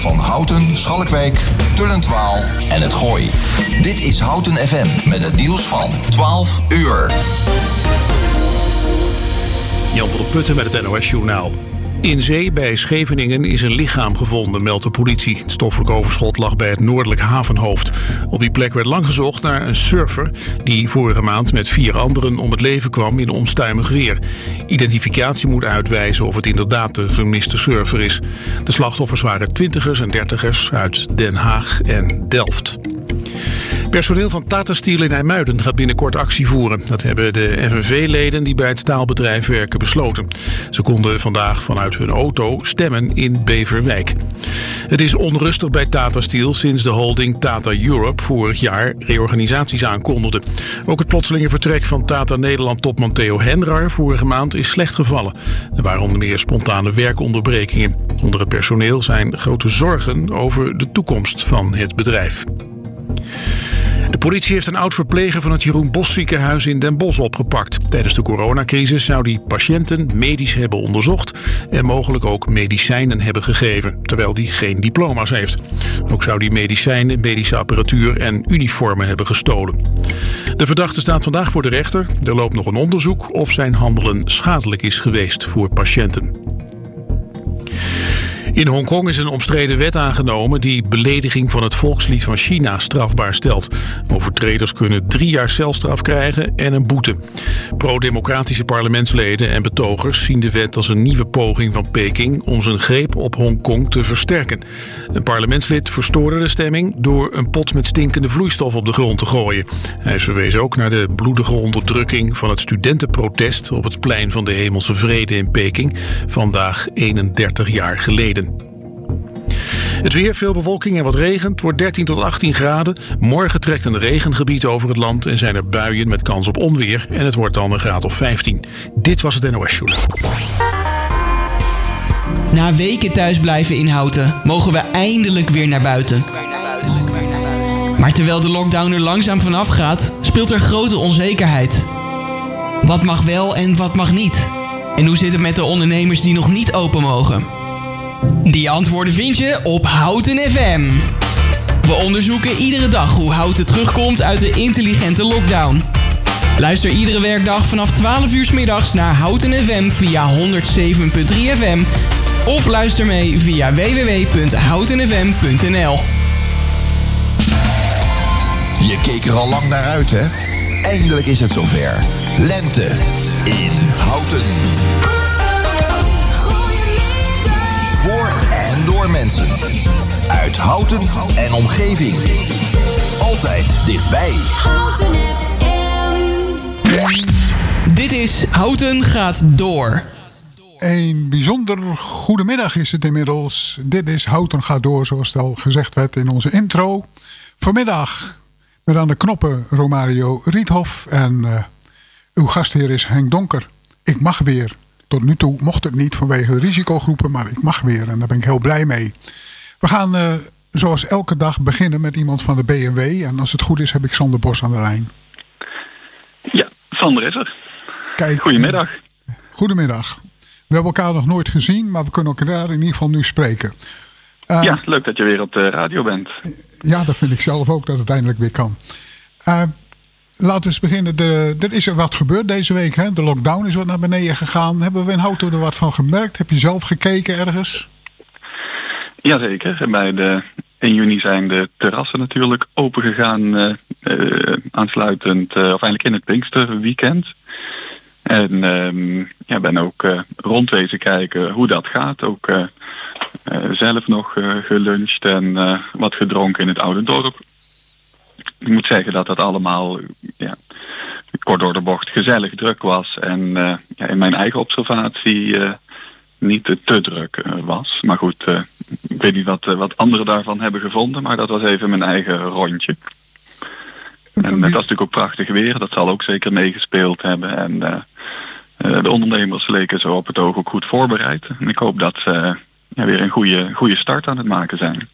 van Houten, Schalkwijk, Tullentwaal en het Gooi. Dit is Houten FM met het nieuws van 12 uur. Jan van der Putten met het NOS-journaal. In zee bij Scheveningen is een lichaam gevonden, meldt de politie. Het stoffelijk overschot lag bij het noordelijk havenhoofd. Op die plek werd lang gezocht naar een surfer... die vorige maand met vier anderen om het leven kwam in onstuimig weer. Identificatie moet uitwijzen of het inderdaad de vermiste surfer is. De slachtoffers waren twintigers en dertigers uit Den Haag en Delft. Personeel van Tata Steel in IJmuiden gaat binnenkort actie voeren. Dat hebben de FNV-leden die bij het staalbedrijf werken besloten. Ze konden vandaag vanuit hun auto stemmen in Beverwijk. Het is onrustig bij Tata Steel sinds de holding Tata Europe vorig jaar reorganisaties aankondigde. Ook het plotselinge vertrek van Tata Nederland-topman Theo Henrar vorige maand is slecht gevallen. Er waren onder meer spontane werkonderbrekingen. Onder het personeel zijn grote zorgen over de toekomst van het bedrijf. De politie heeft een oud-verpleger van het Jeroen Bos ziekenhuis in Den Bosch opgepakt. Tijdens de coronacrisis zou die patiënten medisch hebben onderzocht en mogelijk ook medicijnen hebben gegeven, terwijl die geen diploma's heeft. Ook zou die medicijnen, medische apparatuur en uniformen hebben gestolen. De verdachte staat vandaag voor de rechter. Er loopt nog een onderzoek of zijn handelen schadelijk is geweest voor patiënten. In Hongkong is een omstreden wet aangenomen die belediging van het volkslied van China strafbaar stelt. Overtreders kunnen drie jaar celstraf krijgen en een boete. Pro-democratische parlementsleden en betogers zien de wet als een nieuwe poging van Peking om zijn greep op Hongkong te versterken. Een parlementslid verstoorde de stemming door een pot met stinkende vloeistof op de grond te gooien. Hij verwees ook naar de bloedige onderdrukking van het studentenprotest op het plein van de Hemelse Vrede in Peking vandaag 31 jaar geleden. Het weer, veel bewolking en wat regen. Het wordt 13 tot 18 graden. Morgen trekt een regengebied over het land en zijn er buien met kans op onweer. En het wordt dan een graad of 15. Dit was het NOS Journal. Na weken thuis blijven in Houten, mogen we eindelijk weer naar buiten. Maar terwijl de lockdown er langzaam vanaf gaat, speelt er grote onzekerheid. Wat mag wel en wat mag niet? En hoe zit het met de ondernemers die nog niet open mogen? Die antwoorden vind je op Houten FM. We onderzoeken iedere dag hoe Houten terugkomt uit de intelligente lockdown. Luister iedere werkdag vanaf 12 uur 's middags naar Houten FM via 107.3 FM of luister mee via www.houtenfm.nl. Je keek er al lang naar uit, hè? Eindelijk is het zover. Lente. in Houten. En door mensen. Uit Houten en omgeving. Altijd dichtbij. Houten FM. Dit is Houten gaat door. Een bijzonder goedemiddag is het inmiddels. Dit is Houten gaat door, zoals het al gezegd werd in onze intro. Vanmiddag met aan de knoppen Romario Riethof. En eh, uw gastheer is Henk Donker. Ik mag weer. Tot nu toe mocht het niet vanwege de risicogroepen, maar ik mag weer. En daar ben ik heel blij mee. We gaan eh, zoals elke dag beginnen met iemand van de BMW. En als het goed is heb ik Sander Bos aan de lijn. Ja, Sander is er. Kijk, Goedemiddag. Goedemiddag. We hebben elkaar nog nooit gezien, maar we kunnen elkaar in ieder geval nu spreken. Eh, ja, leuk dat je weer op de radio bent. Ja, dat vind ik zelf ook dat het eindelijk weer kan. Eh, laten we eens beginnen. De, er is er wat gebeurd deze week. Hè? De lockdown is wat naar beneden gegaan. Hebben we in Houten er wat van gemerkt? Heb je zelf gekeken ergens? Jazeker. Bij de 1 juni zijn de terrassen natuurlijk open gegaan. eh, eh, aansluitend, eh, of eigenlijk in het Pinksterweekend. En ehm ja, ben ook rondwezen kijken hoe dat gaat. Ook zelf nog geluncht en wat gedronken in het oude dorp. Ik moet zeggen dat dat allemaal ja, kort door de bocht gezellig druk was. En eh, ja, in mijn eigen observatie eh, niet te druk eh, was. Maar goed, ik weet niet wat, wat anderen daarvan hebben gevonden. Maar dat was even mijn eigen rondje. En het was natuurlijk ook prachtig weer. Dat zal ook zeker meegespeeld hebben. En de ondernemers leken zo op het oog ook goed voorbereid. En ik hoop dat ze ja, weer een goede, goede start aan het maken zijn.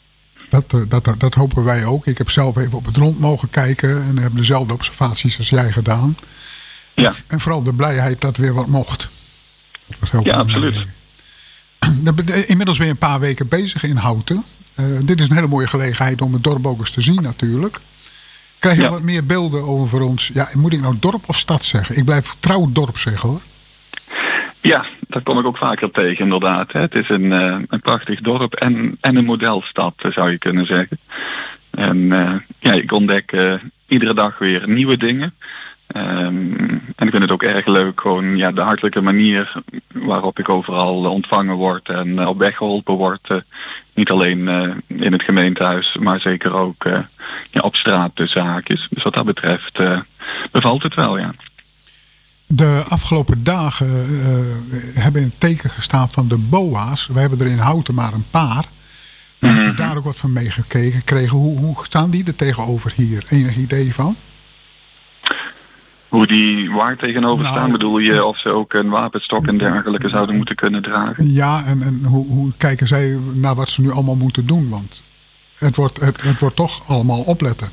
Dat, eh, dat, dat, dat hopen wij ook. Ik heb zelf even op het rond mogen kijken en heb dezelfde observaties als jij gedaan. Ja. En vooral de blijheid dat weer wat mocht. Dat was heel Ja, belangrijk. absoluut. Dat bet- Inmiddels je een paar weken bezig in Houten. Eh, dit is een hele mooie gelegenheid om het dorp ook eens te zien natuurlijk. Krijg je Ja. wat meer beelden over ons? Ja, moet ik nou dorp of stad zeggen? Ik blijf trouw dorp zeggen hoor. Ja, dat kom ik ook vaker tegen inderdaad. Het is een, eh, een prachtig dorp en, en een modelstad eh, zou je kunnen zeggen. En eh, ja, ik ontdek iedere dag weer nieuwe dingen. Ehm, en ik vind het ook erg leuk, gewoon ja, de hartelijke manier waarop ik overal ontvangen word en op weg geholpen word. niet alleen in het gemeentehuis, maar zeker ook ja, op straat tussen haakjes. Dus wat dat betreft bevalt het wel, ja. De afgelopen dagen eh, hebben in het teken gestaan van de BOA's. We hebben er in Houten maar een paar. We Mhm. daar ook wat van meegekeken. Kregen. Hoe, hoe staan die er tegenover hier? Enig idee van? Hoe die waar tegenover Nou, staan, bedoel je of ze ook een wapenstok en dergelijke zouden moeten kunnen dragen? Ja, en, en hoe, hoe kijken zij naar wat ze nu allemaal moeten doen? Want het wordt, het, het wordt toch allemaal opletten.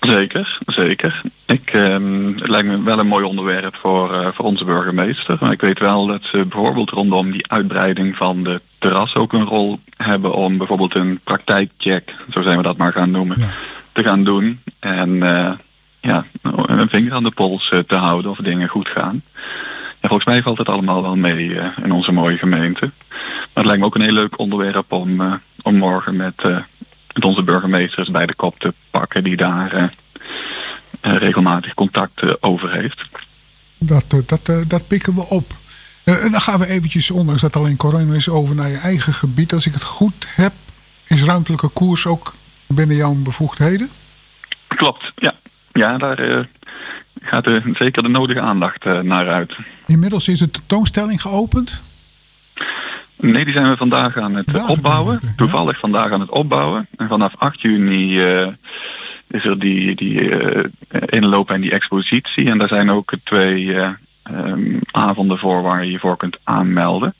Zeker, zeker. Ik, ehm, het lijkt me wel een mooi onderwerp voor, eh, voor onze burgemeester. Maar ik weet wel dat ze bijvoorbeeld rondom die uitbreiding van de terras ook een rol hebben om bijvoorbeeld een praktijkcheck, zo zijn we dat maar gaan noemen, Ja. te gaan doen. En eh, ja, een vinger aan de pols eh, te houden of dingen goed gaan. Ja, volgens mij valt het allemaal wel mee in onze mooie gemeente. Maar het lijkt me ook een heel leuk onderwerp om, om morgen met, met onze burgemeesters bij de kop te pakken die daar eh, eh, regelmatig contact over heeft. Dat, eh, dat, dat pikken we op. En dan gaan we eventjes, ondanks dat alleen corona is, over naar je eigen gebied. Als ik het goed heb, is ruimtelijke koers ook binnen jouw bevoegdheden? Klopt, ja. Ja, daar gaat er zeker de nodige aandacht naar uit. Inmiddels is de tentoonstelling geopend. Nee, die zijn we vandaag aan het Vandaag opbouwen. Toevallig vandaag aan het opbouwen. En vanaf 8 juni eh, is er die, die eh, inloop en die expositie. En daar zijn ook twee eh, ehm, avonden voor waar je je voor kunt aanmelden.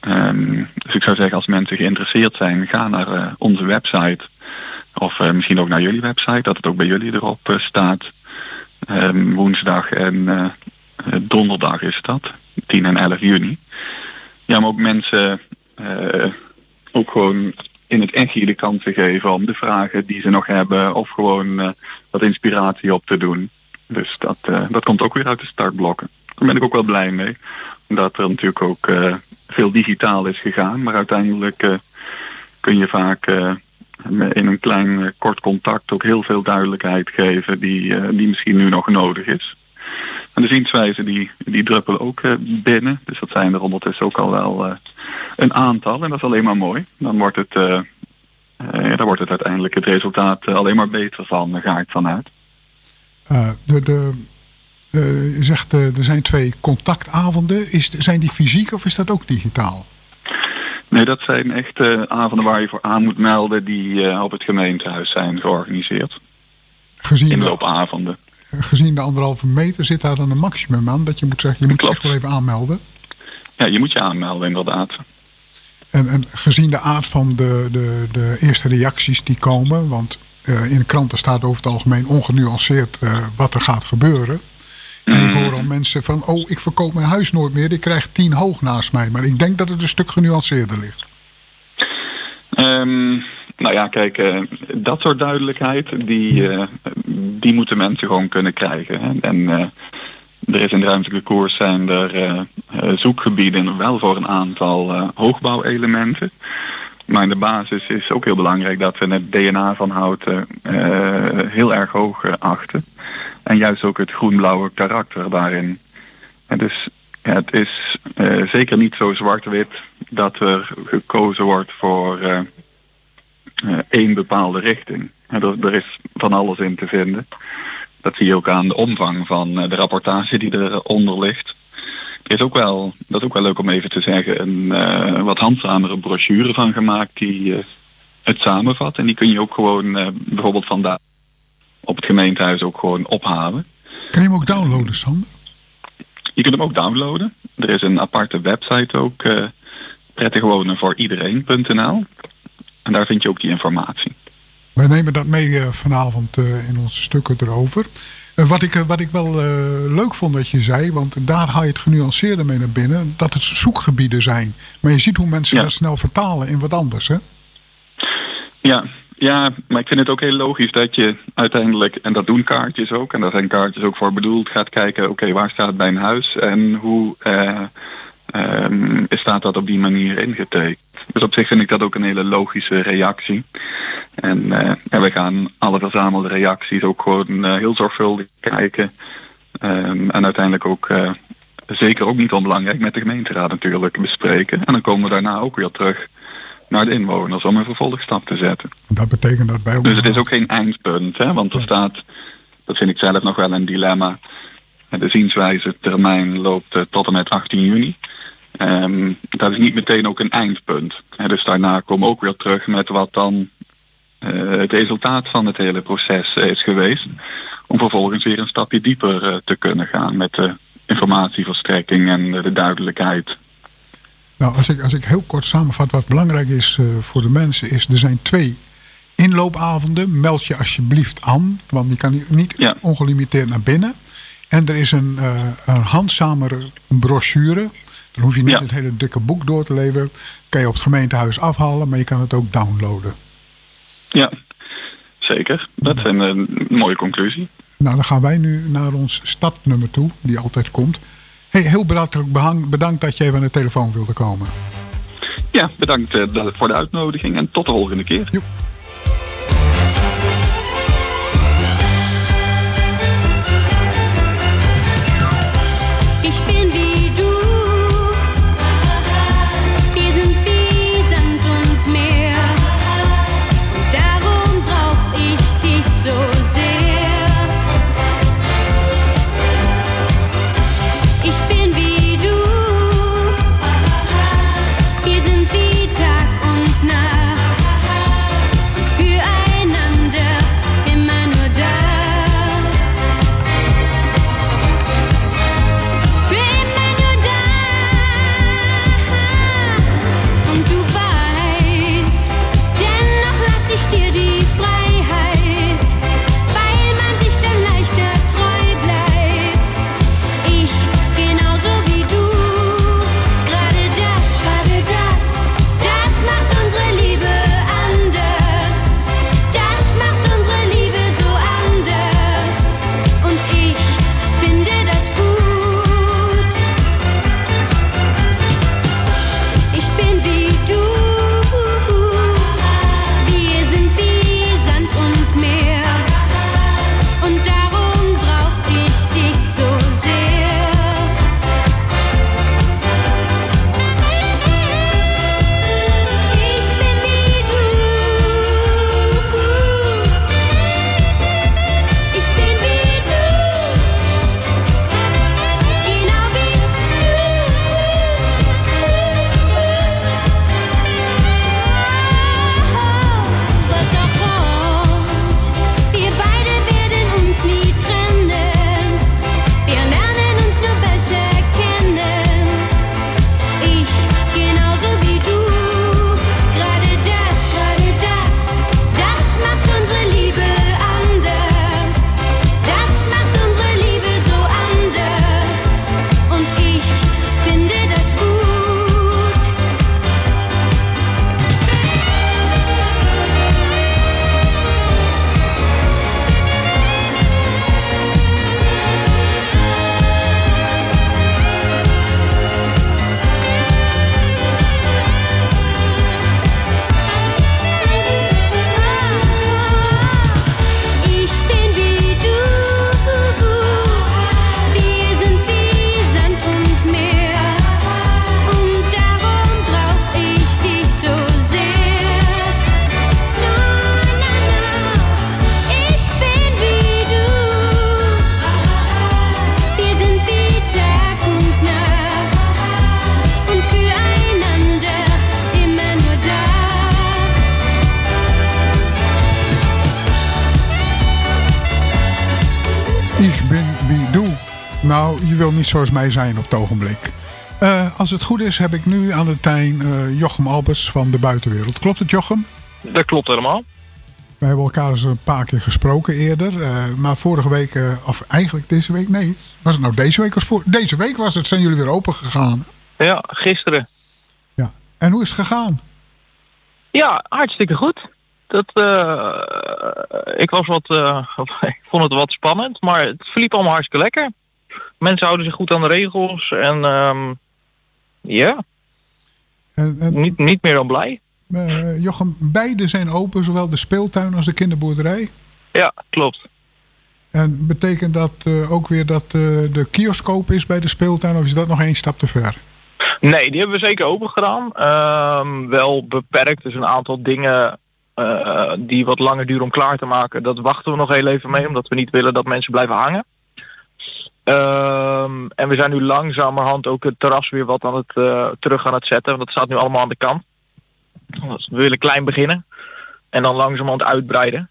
Ehm, dus ik zou zeggen, als mensen geïnteresseerd zijn, ga naar onze website. Of misschien ook naar jullie website, dat het ook bij jullie erop staat. Ehm, woensdag en donderdag is dat, 10 en 11 juni. Ja, maar ook mensen eh, ook gewoon in het echt hier de kans te geven om de vragen die ze nog hebben of gewoon eh, wat inspiratie op te doen. Dus dat, eh, dat komt ook weer uit de startblokken. Daar ben ik ook wel blij mee. Omdat er natuurlijk ook veel digitaal is gegaan. Maar uiteindelijk kun je vaak in een klein kort contact ook heel veel duidelijkheid geven die, die misschien nu nog nodig is. En de zienswijzen die, die druppelen ook eh, binnen. Dus dat zijn er ondertussen ook al wel eh, een aantal. En dat is alleen maar mooi. Dan wordt het, uh, daar wordt het uiteindelijk het resultaat alleen maar beter van, ga ik vanuit. de, de, je zegt er zijn twee contactavonden. Is, zijn die fysiek of is dat ook digitaal? Nee, dat zijn echt avonden waar je voor aan moet melden die op het gemeentehuis zijn georganiseerd. Gezien Inloopavonden gezien de anderhalve meter zit daar dan een maximum aan. Dat je moet zeggen, je moet je echt wel even aanmelden. Ja, je moet je aanmelden inderdaad. En, en gezien de aard van de, de, de eerste reacties die komen, want uh, in de kranten staat over het algemeen ongenuanceerd uh, wat er gaat gebeuren. En ik hoor al mensen van, oh, ik verkoop mijn huis nooit meer, ik krijg tien hoog naast mij. Maar ik denk dat het een stuk genuanceerder ligt. Um, nou ja, kijk, uh, dat soort duidelijkheid, die, uh, die moeten mensen gewoon kunnen krijgen. Hè? En uh, er is in de ruimtelijke koers zijn er zoekgebieden wel voor een aantal hoogbouwelementen. Maar in de basis is ook heel belangrijk dat we het DNA van houten heel erg hoog achten. En juist ook het groen-blauwe karakter daarin. En dus ja, het is zeker niet zo zwart-wit dat er gekozen wordt voor één bepaalde richting. En er, er, is van alles in te vinden. Dat zie je ook aan de omvang van uh, de rapportage die eronder ligt. Er is ook wel, dat is ook wel leuk om even te zeggen, een uh, wat handzamere brochure van gemaakt die het samenvat. En die kun je ook gewoon bijvoorbeeld vandaag op het gemeentehuis ook gewoon ophalen. Kan je hem ook downloaden, Sander? Je kunt hem ook downloaden. Er is een aparte website ook, prettig wonen voor iedereen.nl. En daar vind je ook die informatie. Wij nemen dat mee eh, vanavond eh, in onze stukken erover. Eh, wat, ik, wat ik wel leuk vond dat je zei, want daar haal je het genuanceerde mee naar binnen, dat het zoekgebieden zijn. Maar je ziet hoe mensen dat snel vertalen in wat anders, hè? Ja, ja, maar ik vind het ook heel logisch dat je uiteindelijk, en dat doen kaartjes ook, en daar zijn kaartjes ook voor bedoeld, gaat kijken, oké, waar staat het bij een huis en hoe uh, staat dat op die manier ingetekend. Dus op zich vind ik dat ook een hele logische reactie. En, uh, en we gaan alle verzamelde reacties ook gewoon uh, heel zorgvuldig kijken. Um, en uiteindelijk ook, uh, zeker ook niet onbelangrijk, met de gemeenteraad natuurlijk bespreken. En dan komen we daarna ook weer terug naar de inwoners om een vervolgstap te zetten. Dat betekent dat bij Dus het is ook geen eindpunt, hè? want er staat, dat vind ik zelf nog wel een dilemma. De zienswijze termijn loopt tot en met 18 juni. Um, dat is niet meteen ook een eindpunt. dus daarna komen we ook weer terug met wat dan uh, het resultaat van het hele proces is geweest. Om vervolgens weer een stapje dieper uh, te kunnen gaan met de informatieverstrekking en de duidelijkheid. Nou, als ik, als ik heel kort samenvat wat belangrijk is uh, voor de mensen, is er zijn twee inloopavonden. Meld je alsjeblieft aan, want je kan niet ja. ongelimiteerd naar binnen. En er is een, een handzamere brochure dan hoef je niet ja. het hele dikke boek door te leveren. Kan je op het gemeentehuis afhalen, maar je kan het ook downloaden. Ja, zeker. Dat is een, een mooie conclusie. Nou, dan gaan wij nu naar ons stadnummer toe, die altijd komt. Hey, heel bedankt, bedankt dat je even aan de telefoon wilde komen. Ja, bedankt uh, voor de uitnodiging en tot de volgende keer. Joep. Niet zoals mij zijn op het ogenblik. Eh, als het goed is, heb ik nu aan de lijn eh, Jochem Albers van de buitenwereld. Klopt het, Jochem? Dat klopt helemaal. We hebben elkaar eens een paar keer gesproken eerder. eh, maar vorige week, of eigenlijk deze week, nee. Was het nou deze week? Of voor... Deze week was het, zijn jullie weer open gegaan. Ja, gisteren. Ja. En hoe is het gegaan? Ja, hartstikke goed. Dat, ik was wat, ik vond het wat spannend, maar het verliep allemaal hartstikke lekker. Mensen houden zich goed aan de regels en ehm, ja, En, en, niet, niet meer dan blij. eh, Jochem, beide zijn open, zowel de speeltuin als de kinderboerderij. Ja, klopt. En betekent dat eh, ook weer dat eh, de kioscoop is bij de speeltuin? Of is dat nog één stap te ver? Nee, die hebben we zeker open gedaan. Ehm, wel beperkt, dus een aantal dingen die wat langer duren om klaar te maken. Dat wachten we nog heel even mee, omdat we niet willen dat mensen blijven hangen. Ehm, en we zijn nu langzamerhand ook het terras weer wat aan het eh, terug aan het zetten. Want dat staat nu allemaal aan de kant. Dus we willen klein beginnen. En dan langzamerhand uitbreiden.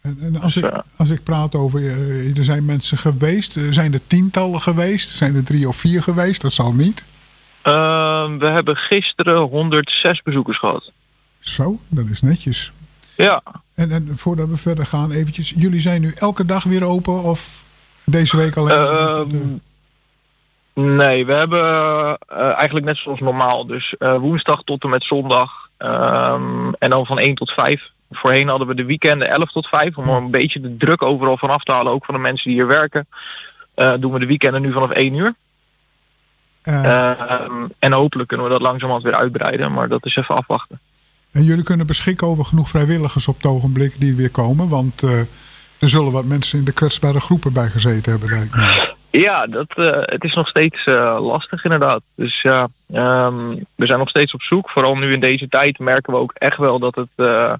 En, en als, ik, Ja. als ik praat over, eh, er zijn mensen geweest, eh, zijn er tientallen geweest, zijn er drie of vier geweest, dat zal niet. Ehm, we hebben gisteren 106 bezoekers gehad. Zo, dat is netjes. Ja, En, en voordat we verder gaan eventjes, jullie zijn nu elke dag weer open of deze week alleen? Ehm, nee, we hebben eh, eigenlijk net zoals normaal. Dus eh, woensdag tot en met zondag. ehm, en dan van 1 tot 5. Voorheen hadden we de weekenden 11 tot 5. Om er een beetje de druk overal van af te halen. Ook van de mensen die hier werken. eh, doen we de weekenden nu vanaf 1 uur. Eh, Ehm, en hopelijk kunnen we dat langzamerhand weer uitbreiden. Maar dat is even afwachten. en jullie kunnen beschikken over genoeg vrijwilligers op het ogenblik die weer komen, want er zullen wat mensen in de kwetsbare groepen bij gezeten hebben, lijkt me. Ja, dat, eh, het is nog steeds eh, lastig inderdaad. Dus ja, ehm, we zijn nog steeds op zoek. Vooral nu in deze tijd merken we ook echt wel dat, het, eh,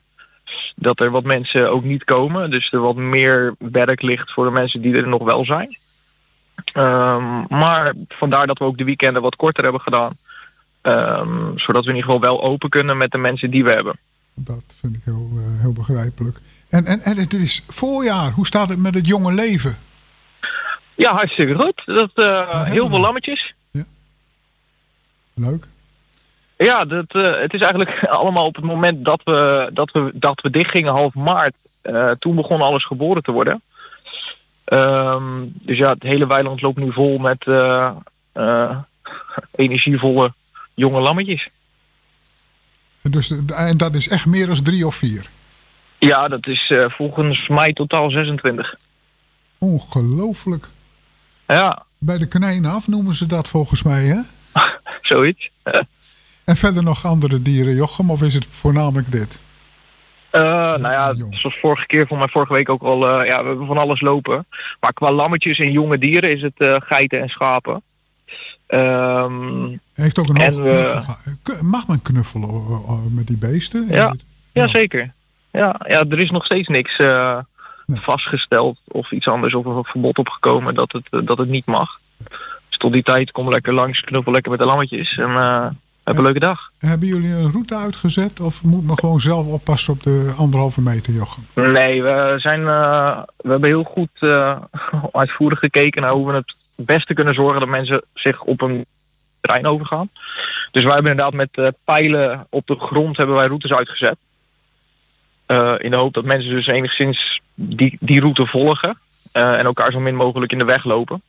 dat er wat mensen ook niet komen. Dus er wat meer werk ligt voor de mensen die er nog wel zijn. Ehm, maar vandaar dat we ook de weekenden wat korter hebben gedaan. Ehm, zodat we in ieder geval wel open kunnen met de mensen die we hebben. Dat vind ik heel, heel begrijpelijk. En, en, en het is voorjaar, hoe staat het met het jonge leven? Ja, hartstikke goed. Dat, eh, heel we? veel lammetjes. Leuk. Ja, dat, eh, het is eigenlijk allemaal op het moment dat we, dat we, dat we dichtgingen half maart. eh, toen begon alles geboren te worden. Ehm, dus ja, het hele weiland loopt nu vol met energievolle jonge lammetjes. Dus, en dat is echt meer dan drie of vier. Ja, dat is eh, volgens mij totaal 26. Ongelooflijk. Ja, Bij de konijnen af noemen ze dat volgens mij, hè? zoiets. En verder nog andere dieren, Jochem, of is het voornamelijk dit? Eh, nou ja, zoals vorige keer, voor mij vorige week ook al, eh, ja, we hebben van alles lopen. Maar qua lammetjes en jonge dieren is het geiten en schapen. Hij heeft ook een En hoge we- knuffel. Mag men knuffelen met die beesten? Ja. Ja, zeker. Ja, ja, er is nog steeds niks eh, Nee. vastgesteld of iets anders of een verbod opgekomen dat het, eh, dat het niet mag. Dus tot die tijd kom lekker langs, knuffel lekker met de lammetjes en eh, heb een leuke dag. Hebben jullie een route uitgezet of moet men gewoon zelf oppassen op de anderhalve meter, Jochem? Nee, we, zijn, we hebben heel goed uitvoerig gekeken naar hoe we het beste kunnen zorgen dat mensen zich op een terrein overgaan. Dus wij hebben inderdaad met pijlen op de grond hebben wij routes uitgezet. Eh, in de hoop dat mensen dus enigszins die, die route volgen eh, en elkaar zo min mogelijk in de weg lopen.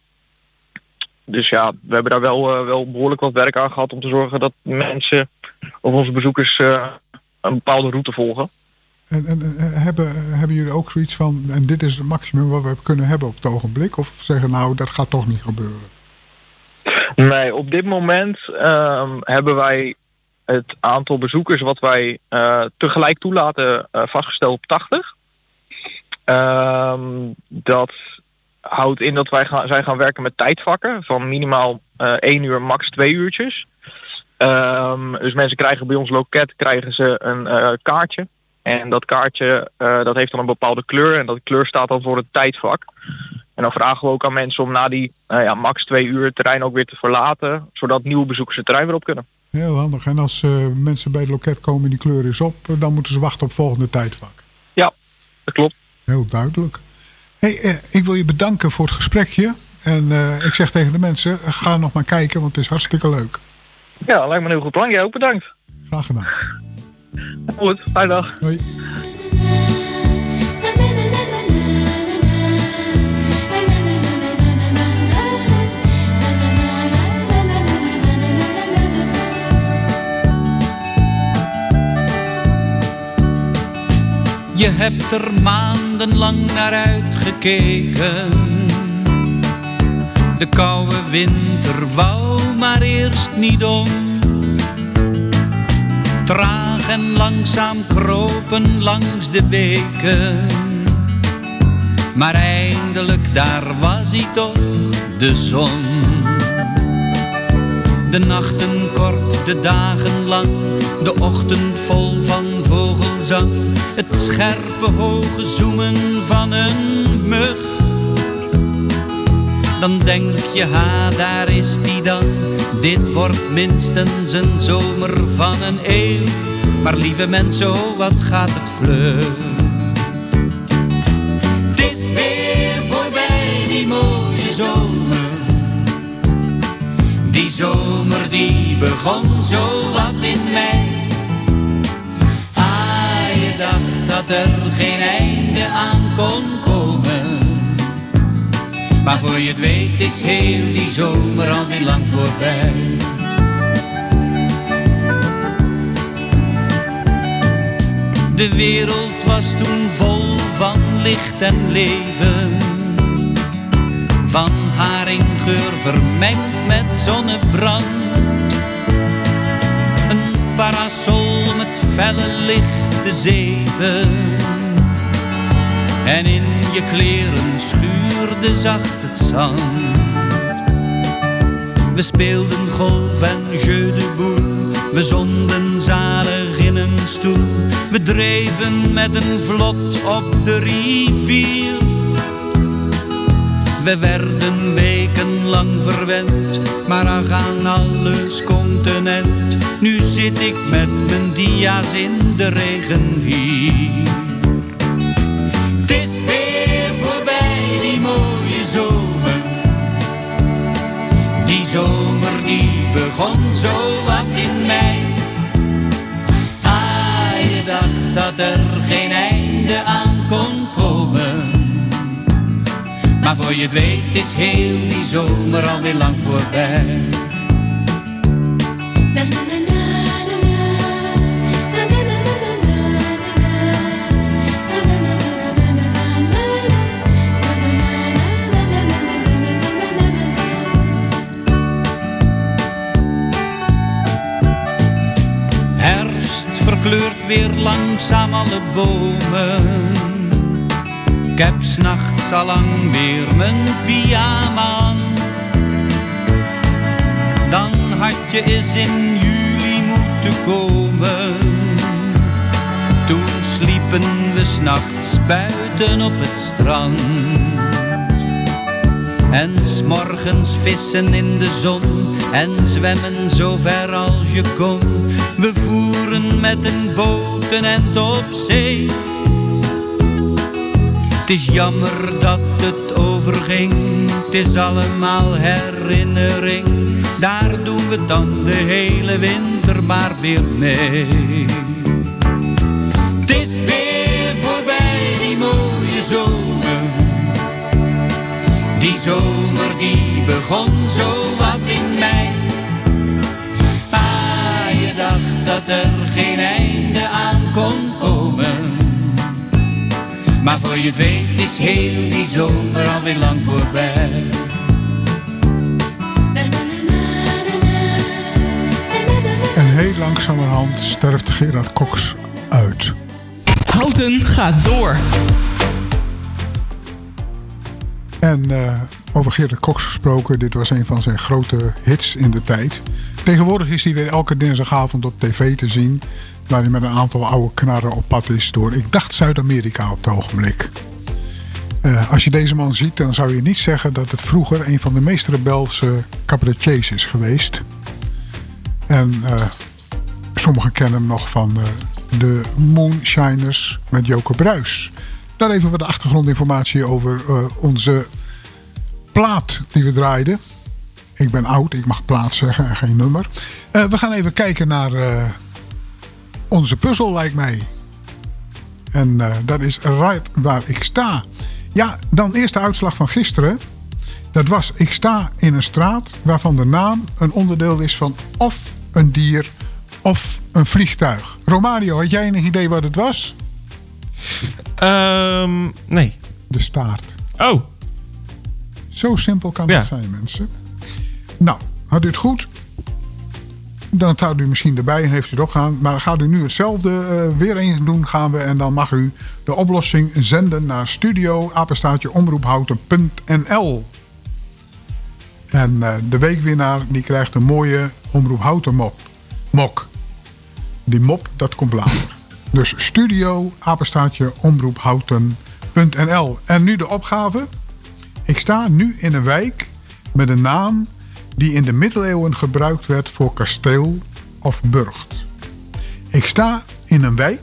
Dus ja, we hebben daar wel, eh, wel behoorlijk wat werk aan gehad om te zorgen dat mensen of onze bezoekers een bepaalde route volgen. En, en hebben, hebben jullie ook zoiets van, en dit is het maximum wat we kunnen hebben op het ogenblik? Of zeggen nou, dat gaat toch niet gebeuren? Nee, op dit moment ehm, hebben wij het aantal bezoekers wat wij eh, tegelijk toelaten eh, vastgesteld op 80. Ehm, dat houdt in dat wij gaan, gaan werken met tijdvakken van minimaal eh 1 uur, max 2 uurtjes. Ehm, dus mensen krijgen bij ons loket krijgen ze een eh, kaartje. En dat kaartje eh, dat heeft dan een bepaalde kleur en dat kleur staat dan voor het tijdvak. En dan vragen we ook aan mensen om na die eh, ja, max twee uur het terrein ook weer te verlaten, zodat nieuwe bezoekers het terrein weer op kunnen. Heel handig. En als eh, mensen bij het loket komen en die kleur is op, eh, dan moeten ze wachten op volgende tijdvak. Ja, dat klopt. Heel duidelijk. Hey, eh, ik wil je bedanken voor het gesprekje. En ik zeg tegen de mensen, ga nog maar kijken, want het is hartstikke leuk. Ja, lijkt me een heel goed plan. Jij ook bedankt. Graag gedaan. Goed, fijne dag. Hoi. Je hebt er maandenlang naar uitgekeken. De koude winter wou maar eerst niet om. Traag en langzaam kropen langs de beken. Maar eindelijk daar was hij toch, de zon. De nachten kort, de dagen lang, de ochtend vol van vogelzang. Het scherpe hoge zoemen van een mug. Dan denk je, ha, daar is die dan. Dit wordt minstens een zomer van een eeuw. Maar lieve mensen, oh, wat gaat het vlug. Het is weer voorbij, die mooie zomer. Die zomer die begon zo wat in mei. Ah, je dacht dat er geen einde aan kon komen. Maar voor je het weet is heel die zomer al niet lang voorbij. De wereld was toen vol van licht en leven. Van haringgeur vermengd met zonnebrand. Een parasol met felle lichte zeven. En in je kleren schuurde zacht het zand. We speelden golf en jeu de boel. We zonden zalig in een stoel. We dreven met een vlot op de rivier. We werden wekenlang verwend, maar aan alles continent. Nu zit ik met mijn dia's in de regen hier. Het is weer voorbij, die mooie zomer. Die zomer die begon zo Maar voor je weet is heel die zomer alweer lang voorbij. Herfst verkleurt weer langzaam alle bomen. Ik heb s'nachts al lang weer mijn pyjama aan. Dan had je eens in juli moeten komen. Toen sliepen we s'nachts buiten op het strand. En s'morgens vissen in de zon en zwemmen zo ver als je kon. We voeren met een boot end op zee. Is jammer dat het overging, het is allemaal herinnering. Daar doen we dan de hele winter maar weer mee. Het is weer voorbij, die mooie zomer. Die zomer die begon zo wat in mei. Ah, je dacht dat er geen einde aan komen. Maar voor je weet is heel die zomer alweer lang voorbij. En heel langzamerhand sterft Gerard Cox uit. Houten gaat door. En eh, over Gerard Cox gesproken, dit was een van zijn grote hits in de tijd. Tegenwoordig is hij weer elke dinsdagavond op tv te zien. Waar hij met een aantal oude knarren op pad is door, ik dacht Zuid-Amerika op het ogenblik. Eh, als je deze man ziet, dan zou je niet zeggen dat het vroeger een van de meest rebelse cabaretiers is geweest. En eh, sommigen kennen hem nog van eh, de Moonshiners met Joke Bruis. Daar even wat achtergrondinformatie over onze plaat die we draaiden. Ik ben oud, ik mag plaat zeggen en geen nummer. Eh, we gaan even kijken naar eh, onze puzzel, lijkt mij. En eh, dat is right waar ik sta. Ja, dan eerst de uitslag van gisteren. Dat was, ik sta in een straat waarvan de naam een onderdeel is van of een dier of een vliegtuig. Romario, had jij enig idee wat het was? Ehm, nee. De staart. Oh. Zo simpel kan Ja. het zijn, mensen. Nou, had u het goed? Dan houdt u misschien erbij en heeft u het opgegaan. Maar gaat u nu hetzelfde eh, weer eens doen, gaan we. En dan mag u de oplossing zenden naar studio omroephouten.nl. En eh, de weekwinnaar die krijgt een mooie Omroep Houten mop. mok. Die mop, dat komt later. Dus studio omroephouten.nl. En nu de opgave. Ik sta nu in een wijk met een naam die in de middeleeuwen gebruikt werd voor kasteel of burcht. Ik sta in een wijk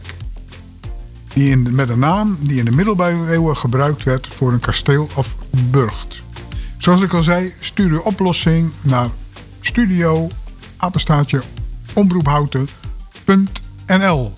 die in, met een naam die in de middeleeuwen gebruikt werd voor een kasteel of burcht. Zoals ik al zei, stuur uw oplossing naar studio apenstaatje omroephouten.nl.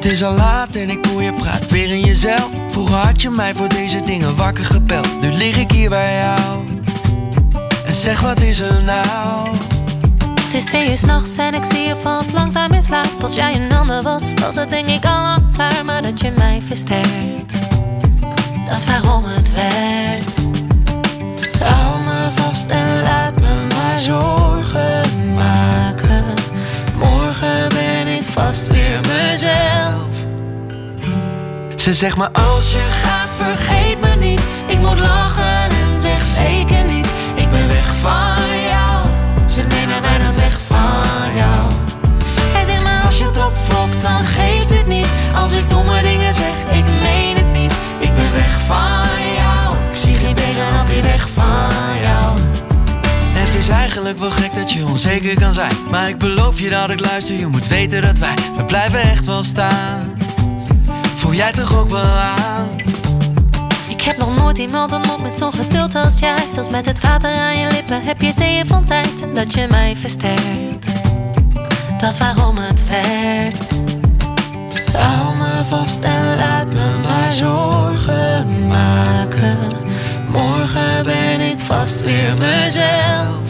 Het is al laat en ik hoor je praat weer in jezelf. Vroeger had je mij voor deze dingen wakker gebeld. Nu lig ik hier bij jou. En zeg wat is er nou? Het is twee uur s'nachts en ik zie je valt langzaam in slaap. Als jij een ander was, was het denk ik al lang klaar. Maar dat je mij versterkt, dat is waarom het werkt. Hou me vast en laat me maar zorgen vast weer mezelf. Ze zegt maar als je gaat, Vergeet me niet, ik moet lachen en zeg zeker niet. Ik ben weg van jou, ze nemen mij nooit weg van jou. Hij zegt maar als je het opvlokt, dan geeft het niet. Als ik domme dingen zeg, ik meen het niet. Ik ben weg van jou, ik zie geen tegenop hier weg van jou. Is eigenlijk wel gek dat je onzeker kan zijn. Maar ik beloof je dat ik luister, je moet weten dat wij, we blijven echt wel staan. Voel jij toch ook wel aan? Ik heb nog nooit iemand ontmoet met zo'n geduld als jij. Zelfs met het water aan je lippen heb je zeeën van tijd. En dat je mij versterkt, dat is waarom het werkt. Hou me vast en laat me maar zorgen maken. Morgen ben ik vast weer mezelf.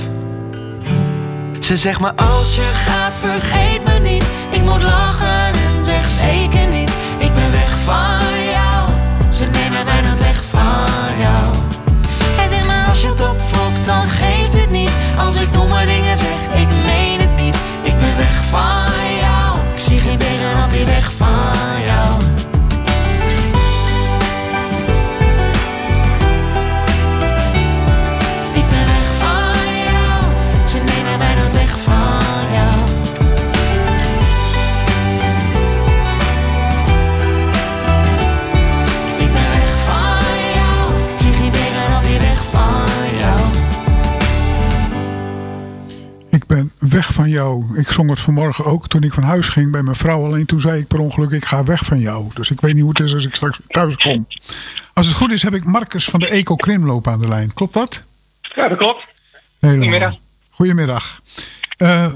Ze zegt maar als je gaat vergeet me niet. Ik moet lachen en zeg zeker niet. Ik ben weg van jou. Ze nemen mij nooit weg van jou. Hij zegt maar als je het opfokt dan geeft het niet. Als ik domme dingen zeg ik meen het niet. Ik ben weg van jou. Ik zie geen tegenhand die weg van jou weg van jou. Ik zong het vanmorgen ook toen ik van huis ging bij mijn vrouw. Alleen toen zei ik per ongeluk, ik ga weg van jou. Dus ik weet niet hoe het is als ik straks thuis kom. Als het goed is heb ik Marcus van de Eco Krimloop aan de lijn. Klopt dat? Ja, dat klopt. Helemaal. Goedemiddag. Goedemiddag. Eh, eh,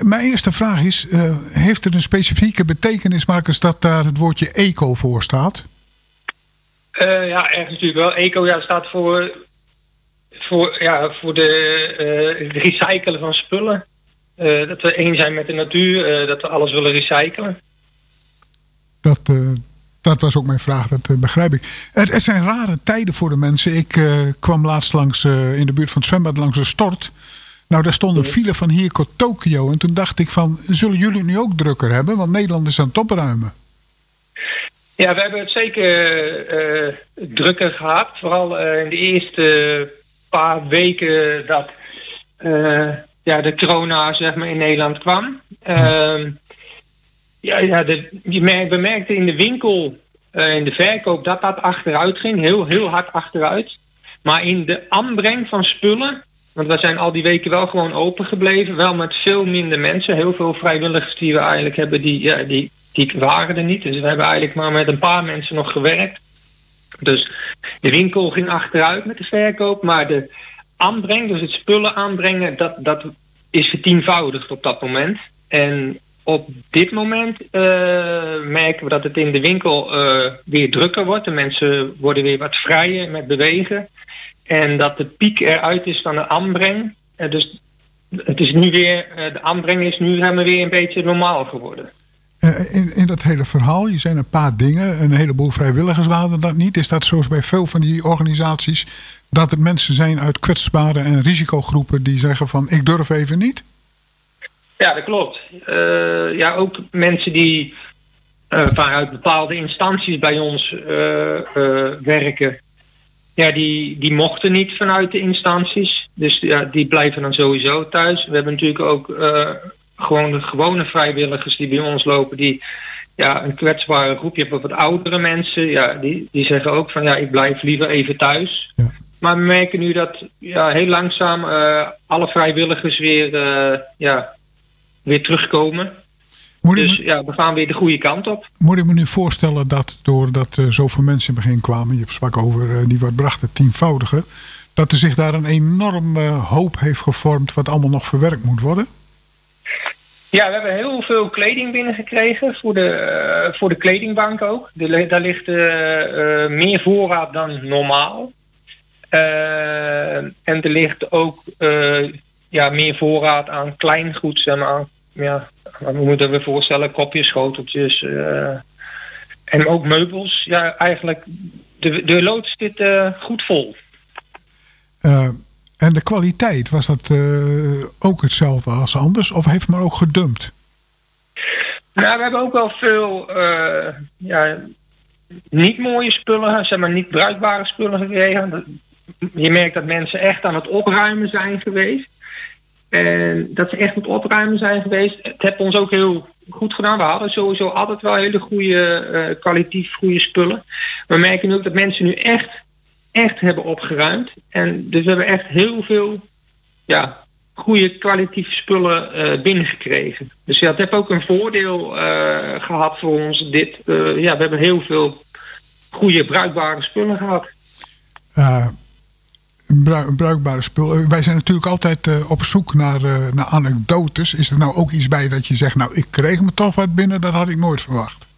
mijn eerste vraag is, eh, heeft het een specifieke betekenis Marcus dat daar het woordje eco voor staat? Ja, echt natuurlijk wel. Eco ja, staat voor, voor, ja, voor de, het recyclen van spullen. Eh, dat we één zijn met de natuur, eh, dat we alles willen recyclen. Dat, eh, dat was ook mijn vraag, dat begrijp ik. Het, het zijn rare tijden voor de mensen. Ik kwam laatst langs in de buurt van het zwembad langs een stort. Nou, daar stond een file van hier tot Tokio. En toen dacht ik van, zullen jullie nu ook drukker hebben? Want Nederland is aan het opruimen. Ja, we hebben het zeker drukker gehad. Vooral in de eerste paar weken dat ja, de corona zeg maar, in Nederland kwam. Ehm, ja, ja de, je merkt, we merkten in de winkel, eh, in de verkoop, dat dat achteruit ging. Heel, heel hard achteruit. Maar in de aanbreng van spullen, want we zijn al die weken wel gewoon open gebleven. Wel met veel minder mensen. Heel veel vrijwilligers die we eigenlijk hebben, die, ja, die, die waren er niet. Dus we hebben eigenlijk maar met een paar mensen nog gewerkt. Dus de winkel ging achteruit met de verkoop. Maar de aanbreng, dus het spullen aanbrengen, dat, dat is vertienvoudigd op dat moment. En op dit moment eh, merken we dat het in de winkel eh, weer drukker wordt. De mensen worden weer wat vrijer met bewegen. En dat de piek eruit is van de aanbreng. Eh, dus het is nu weer, de aanbreng is nu helemaal weer een beetje normaal geworden. Eh, in, in dat hele verhaal, je zijn een paar dingen. Een heleboel vrijwilligers waren dat niet. Is dat zoals bij veel van die organisaties... dat het mensen zijn uit kwetsbare en risicogroepen... die zeggen van, ik durf even niet? Ja, dat klopt. Eh, ja, ook mensen die eh, vanuit bepaalde instanties bij ons werken. Ja, die, die mochten niet vanuit de instanties. Dus ja, die blijven dan sowieso thuis. We hebben natuurlijk ook gewoon de gewone vrijwilligers die bij ons lopen. Die ja, een kwetsbare groep. Je hebt ook wat oudere mensen. Ja, die, die zeggen ook van ja, ik blijf liever even thuis. Maar we merken nu dat ja, heel langzaam eh, alle vrijwilligers weer, eh, ja, weer terugkomen. dus ja, we gaan weer de goede kant op. Moet ik me nu voorstellen dat doordat er zoveel mensen in het begin kwamen... je sprak over die wat brachten, tienvoudige... dat er zich daar een enorme hoop heeft gevormd... wat allemaal nog verwerkt moet worden? Ja, we hebben heel veel kleding binnengekregen voor de, eh, voor de kledingbank ook. De, daar ligt eh, eh, meer voorraad dan normaal. En er ligt ook ja, meer voorraad aan kleingoed, zeg maar. Ja, we moeten we voorstellen, kopjes, schoteltjes. en ook meubels. Ja, eigenlijk, de, de loods zit goed vol. En de kwaliteit, was dat eh, ook hetzelfde als anders? Of heeft men ook gedumpt? Nou, we hebben ook wel veel eh, ja, niet mooie spullen, zeg maar niet bruikbare spullen gekregen. Je merkt dat mensen echt aan het opruimen zijn geweest. En dat ze echt aan het opruimen zijn geweest. Het heeft ons ook heel goed gedaan. We hadden sowieso altijd wel hele goede, eh, kwalitatief goede spullen. We merken nu ook dat mensen nu echt, echt hebben opgeruimd. En dus we hebben echt heel veel ja, goede kwalitatieve spullen eh, binnengekregen. Dus ja, het heeft ook een voordeel eh, gehad voor ons. Dit, eh, ja, we hebben heel veel goede bruikbare spullen gehad. Eh, bru- bruikbare spul. Eh, wij zijn natuurlijk altijd op zoek naar, naar anekdotes. Is er nou ook iets bij dat je zegt, nou ik kreeg me toch wat binnen, dat had ik nooit verwacht.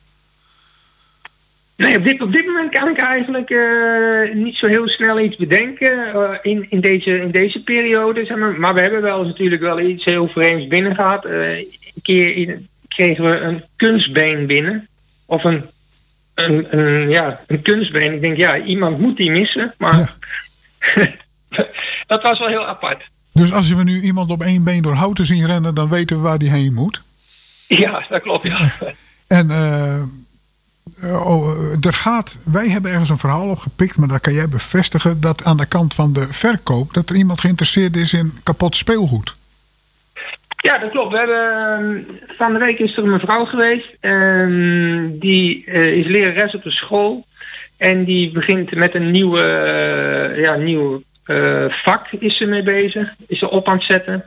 Nee, op dit, op dit moment kan ik eigenlijk eh, niet zo heel snel iets bedenken eh, in, in, deze, in deze periode. Zeg maar. maar we hebben wel eens natuurlijk wel iets heel vreemds binnen gehad. Eh, een keer in- kregen we een kunstbeen binnen. Of een, een, een, ja, een kunstbeen. Ik denk, ja, iemand moet die missen. Maar dat was wel heel apart. Dus als we nu iemand op één been door houten zien rennen, dan weten we waar die heen moet. Ja, dat klopt, ja. En er gaat, wij hebben ergens een verhaal opgepikt, maar dat kan jij bevestigen, dat aan de kant van de verkoop, dat er iemand geïnteresseerd is in kapot speelgoed. Ja, dat klopt. We hebben, ehm, van de week is er een mevrouw geweest. ehm, die eh, is lerares op de school. En die begint met een nieuwe, eh, ja, nieuw eh, vak is ze mee bezig. Is ze op aan het zetten.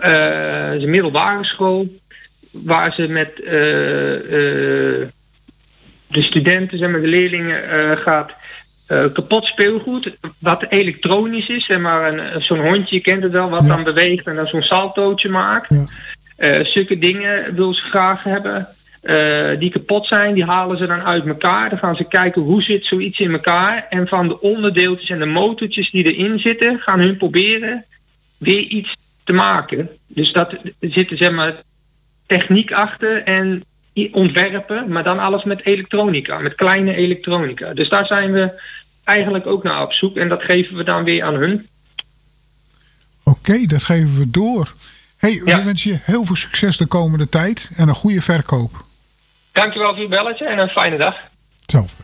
Eh, het een middelbare school. Waar ze met eh, eh, de studenten, zeg maar, de leerlingen eh, gaat eh, kapot speelgoed, wat elektronisch is, zeg maar een, zo'n hondje, je kent het wel, wat dan beweegt en dan zo'n saltootje maakt. Eh, zulke dingen wil ze graag hebben. eh, die kapot zijn, die halen ze dan uit elkaar. Dan gaan ze kijken hoe zit zoiets in elkaar. En van de onderdeeltjes en de motortjes die erin zitten, gaan hun proberen weer iets te maken. Dus dat zit zeg maar techniek achter en ontwerpen, maar dan alles met elektronica, met kleine elektronica. Dus daar zijn we eigenlijk ook naar op zoek en dat geven we dan weer aan hun. Oké, dat geven we door. hey, we wensen je heel veel succes de komende tijd en een goede verkoop. Dankjewel voor uw belletje en een fijne dag. Hetzelfde.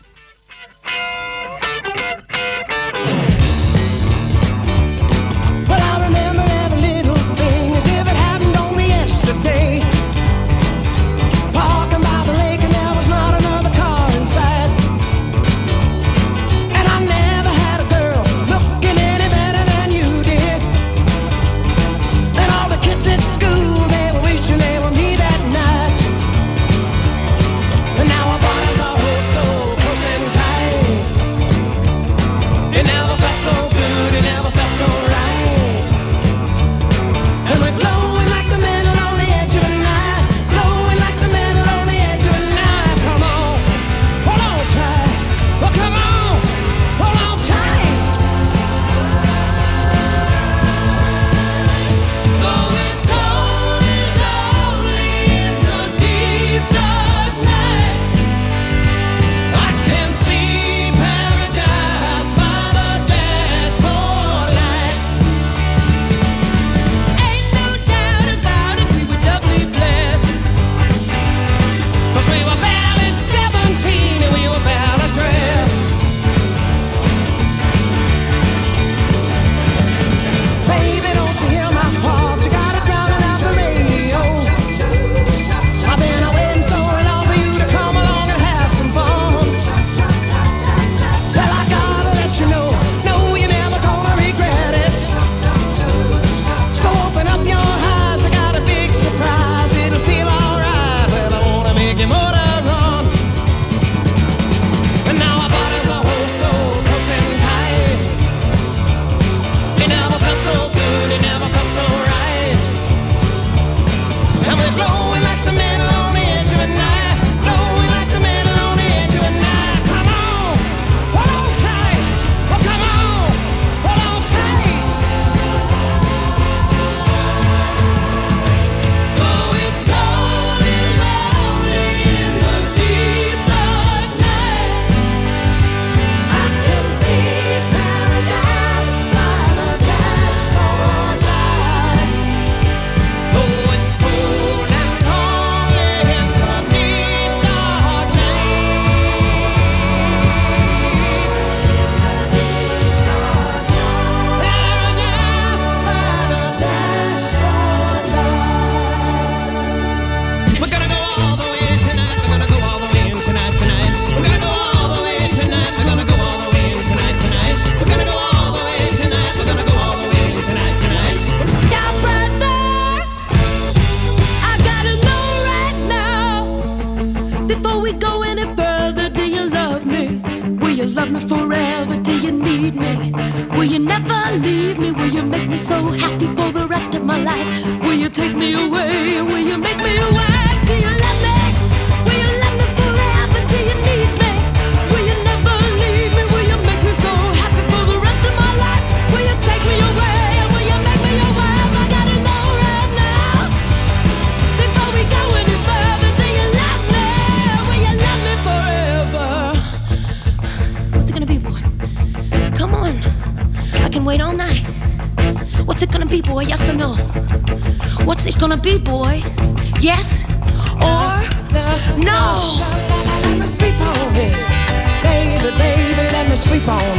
lights on.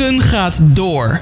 Het gaat door.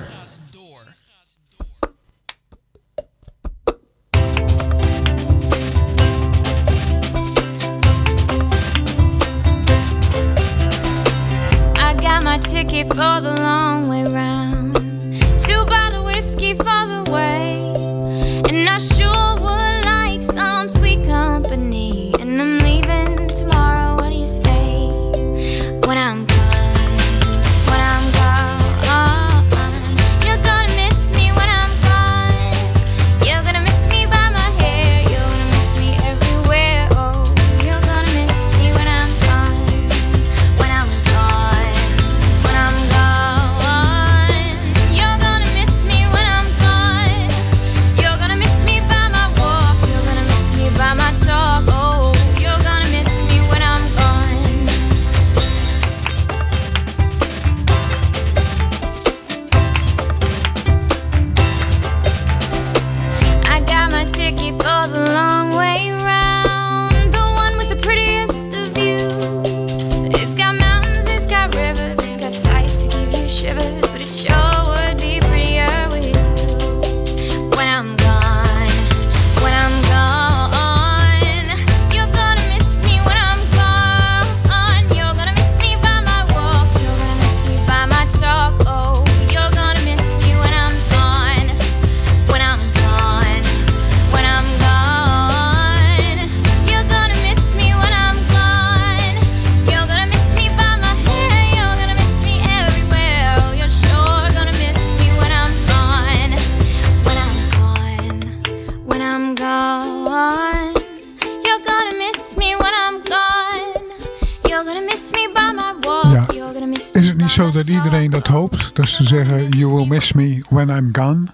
zeggen You will miss me when I'm gone?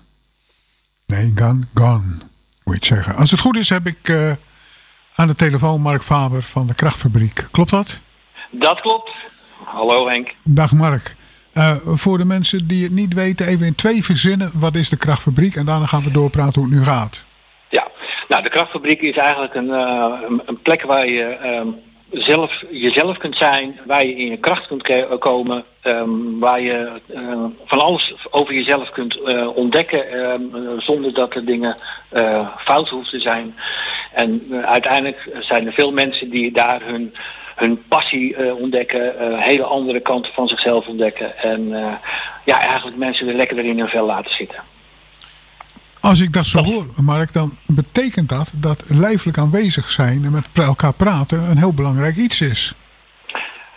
Nee, gone, gone moet je het zeggen. Als het goed is heb ik eh, aan de telefoon Mark Faber van de Krachtfabriek. Klopt dat? Dat klopt. Hallo Henk. Dag Mark. Eh, voor de mensen die het niet weten, even in twee verzinnen, wat is de Krachtfabriek? En daarna gaan we doorpraten hoe het nu gaat. Ja, nou de Krachtfabriek is eigenlijk een, eh, een plek waar je... Ehm, zelf jezelf kunt zijn, waar je in je kracht kunt eh, komen, ehm, waar je eh, van alles over jezelf kunt eh, ontdekken ehm, zonder dat er dingen fout hoeven te zijn. En uiteindelijk zijn er veel mensen die daar hun, hun passie ontdekken, hele andere kanten van zichzelf ontdekken en ja, eigenlijk mensen weer lekker in hun vel laten zitten. Als ik dat zo hoor, Mark, dan betekent dat dat lijfelijk aanwezig zijn en met elkaar praten een heel belangrijk iets is.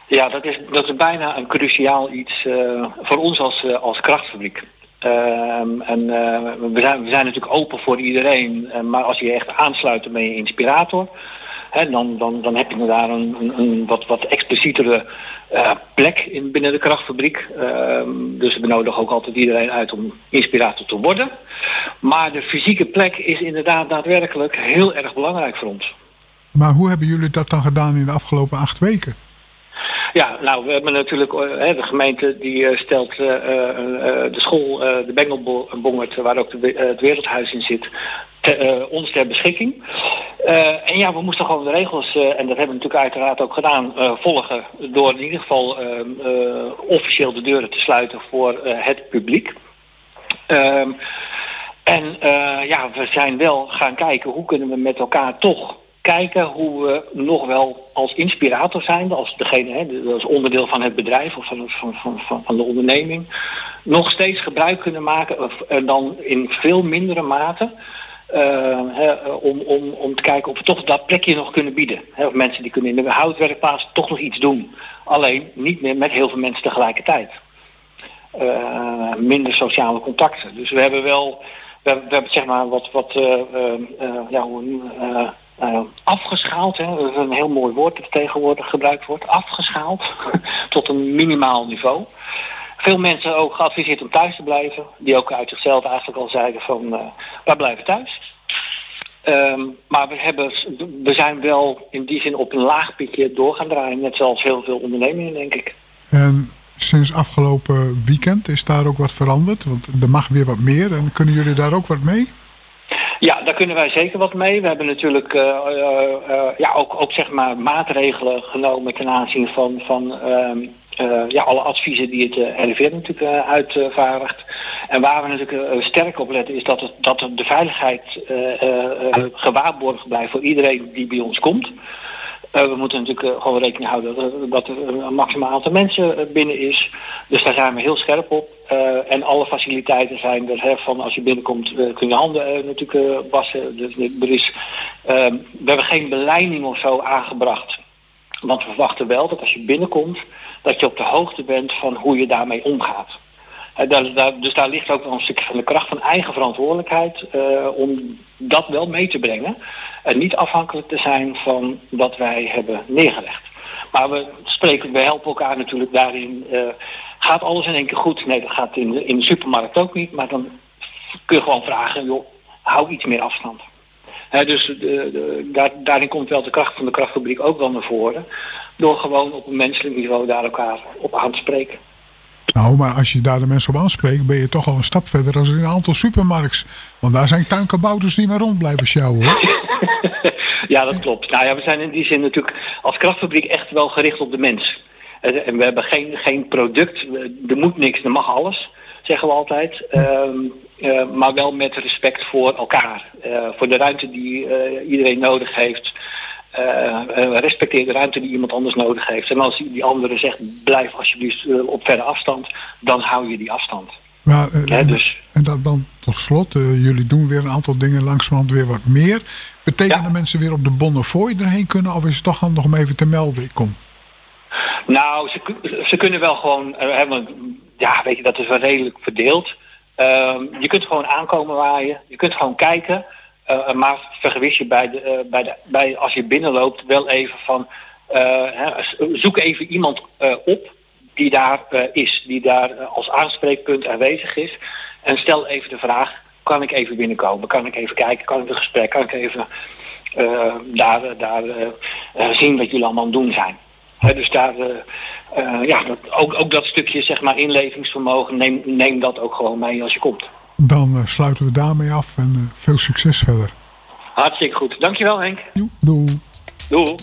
Ja, dat is, dat is bijna een cruciaal iets eh, voor ons als, eh, als krachtfabriek. Ehm, en eh, we, zijn, we zijn natuurlijk open voor iedereen, maar als je echt aansluit bij je inspirator, dan, dan, dan heb je daar een, een, wat, wat explicietere eh, plek in, binnen de krachtfabriek. Ehm, dus we benodigen ook altijd iedereen uit om inspirator te worden. Maar de fysieke plek is inderdaad daadwerkelijk heel erg belangrijk voor ons. Maar hoe hebben jullie dat dan gedaan in de afgelopen acht weken? Ja, nou, we hebben natuurlijk, eh, de gemeente die eh, stelt eh, de school, de Bengelbongert, waar ook het Wereldhuis in zit, ons ter beschikking. En ja, we moesten gewoon de regels, en dat hebben we natuurlijk uiteraard ook gedaan, volgen door in ieder geval eh, eh, officieel de deuren te sluiten voor het publiek. Ehm, en ja, we zijn wel gaan kijken hoe kunnen we met elkaar toch kijken hoe we nog wel als inspirator zijn, als degene, hè, als onderdeel van het bedrijf of van, van, van, van, de onderneming, nog steeds gebruik kunnen maken, en dan in veel mindere mate, eh, om, om, om te kijken of we toch dat plekje nog kunnen bieden. Hè, of mensen die kunnen in de houtwerkplaats toch nog iets doen. Alleen niet meer met heel veel mensen tegelijkertijd. Eh, minder sociale contacten. Dus we hebben wel, we we hebben zeg maar wat, wat eh, eh, eh, ja, hoe, eh, afgeschaald. Hè? Een heel mooi woord dat tegenwoordig gebruikt wordt. Afgeschaald tot een minimaal niveau. Veel mensen ook geadviseerd om thuis te blijven. Die ook uit zichzelf eigenlijk al zeiden van eh wij blijven thuis. Ehm, maar we, hebben, we zijn wel in die zin op een laag pitje door gaan draaien. Net zoals heel veel ondernemingen denk ik. En sinds afgelopen weekend is daar ook wat veranderd? Want er mag weer wat meer en kunnen jullie daar ook wat mee? Ja, daar kunnen wij zeker wat mee. We hebben natuurlijk eh, eh, eh, ja, ook, ook zeg maar maatregelen genomen ten aanzien van, van ehm, eh, ja, alle adviezen die het RIVM natuurlijk uitvaardigt. En waar we natuurlijk sterk op letten is dat, het, dat de veiligheid gewaarborgd blijft voor iedereen die bij ons komt. Eh, we moeten natuurlijk eh, gewoon rekening houden dat, dat er een maximaal aantal mensen eh, binnen is. Dus daar zijn we heel scherp op. En alle faciliteiten zijn er. Hè, van als je binnenkomt kun je handen natuurlijk wassen. Dus er is, ehm, we hebben geen beleiding of zo aangebracht. Want we verwachten wel dat als je binnenkomt, dat je op de hoogte bent van hoe je daarmee omgaat. Eh, dus daar ligt ook wel een stukje van de kracht van eigen verantwoordelijkheid eh, om dat wel mee te brengen. En niet afhankelijk te zijn van wat wij hebben neergelegd. Maar we spreken, we helpen elkaar natuurlijk daarin. eh, gaat alles in één keer goed? Nee, dat gaat in de, in de supermarkt ook niet. Maar dan kun je gewoon vragen, joh, hou iets meer afstand. Dus daar, daarin komt wel de kracht van de krachtfabriek ook wel naar voren. Door gewoon op een menselijk niveau daar elkaar op aan te spreken. Nou, maar als je daar de mensen op aanspreekt, ben je toch al een stap verder dan in een aantal supermarkts. Want daar zijn tuinkabouters die maar rond blijven sjouwen hoor. Ja, dat klopt. Nou ja, we zijn in die zin natuurlijk als krachtfabriek echt wel gericht op de mens. Eh, En we hebben geen, geen product, We- er moet niks, er mag alles, zeggen we altijd. Ehm, eh, maar wel met respect voor elkaar. Eh, voor de ruimte die eh, iedereen nodig heeft. Eh, eh, respecteer de ruimte die iemand anders nodig heeft. En als die andere zegt, blijf alsjeblieft eh, op verre afstand, dan hou je die afstand. Maar, Ja, en, dus- en dat dan tot slot, jullie doen weer een aantal dingen langzamerhand weer wat meer. Betekent dat mensen weer op de Bonnefoy erheen kunnen of is het toch handig om even te melden? Ik kom. Nou, ze, ze kunnen wel gewoon, want, ja, weet je, dat is wel redelijk verdeeld. Ehm, je kunt gewoon aankomen waaien, je kunt gewoon kijken, eh, maar vergewis je bij de, eh, bij de, bij, als je binnenloopt wel even van, eh, zoek even iemand op die daar is, die daar als aanspreekpunt aanwezig is. En stel even de vraag, kan ik even binnenkomen? Kan ik even kijken? Kan ik een gesprek? Kan ik even daar, daar zien wat jullie allemaal aan doen zijn? Dus daar, ja, dat, ook, ook dat stukje zeg maar inlevingsvermogen, neem, neem dat ook gewoon mee als je komt. Dan eh, sluiten we daarmee af en eh, veel succes verder. Hartstikke goed. Dankjewel Henk. Doei. Doei.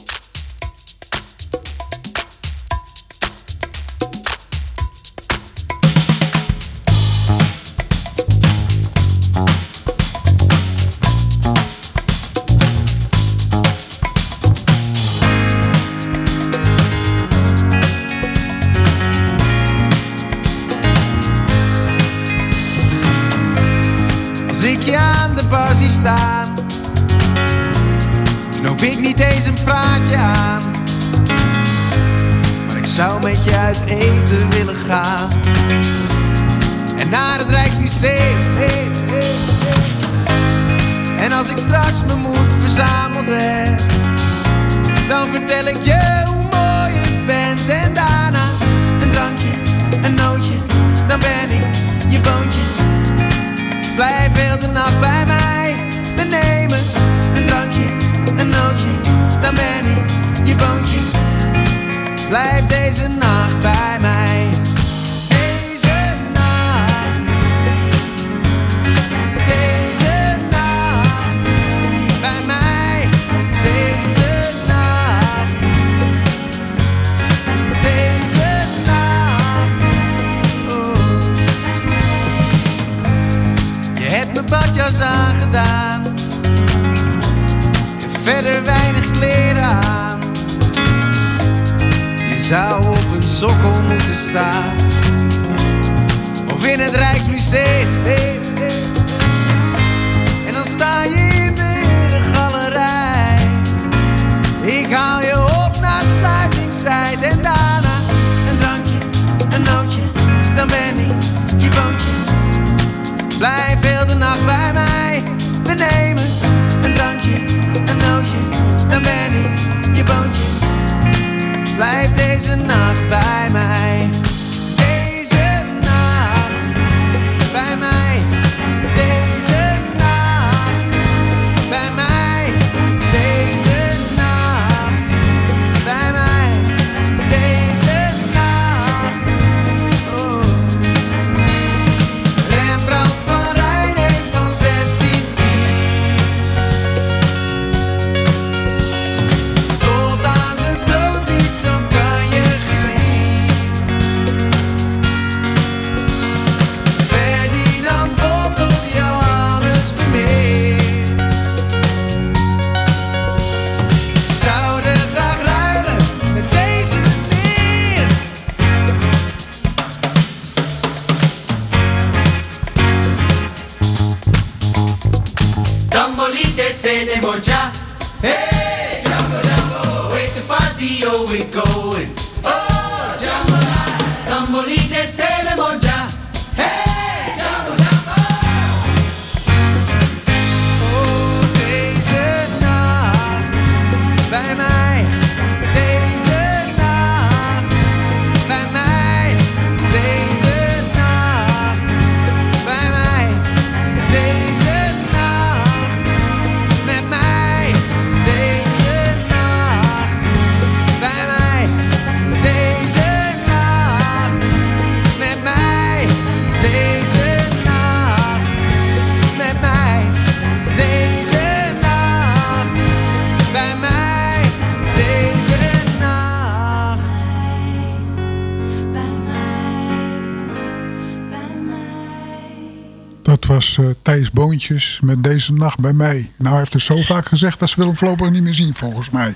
Met deze nacht bij mij. Nou, hij heeft het zo vaak gezegd dat ze wil hem voorlopig niet meer zien, volgens mij.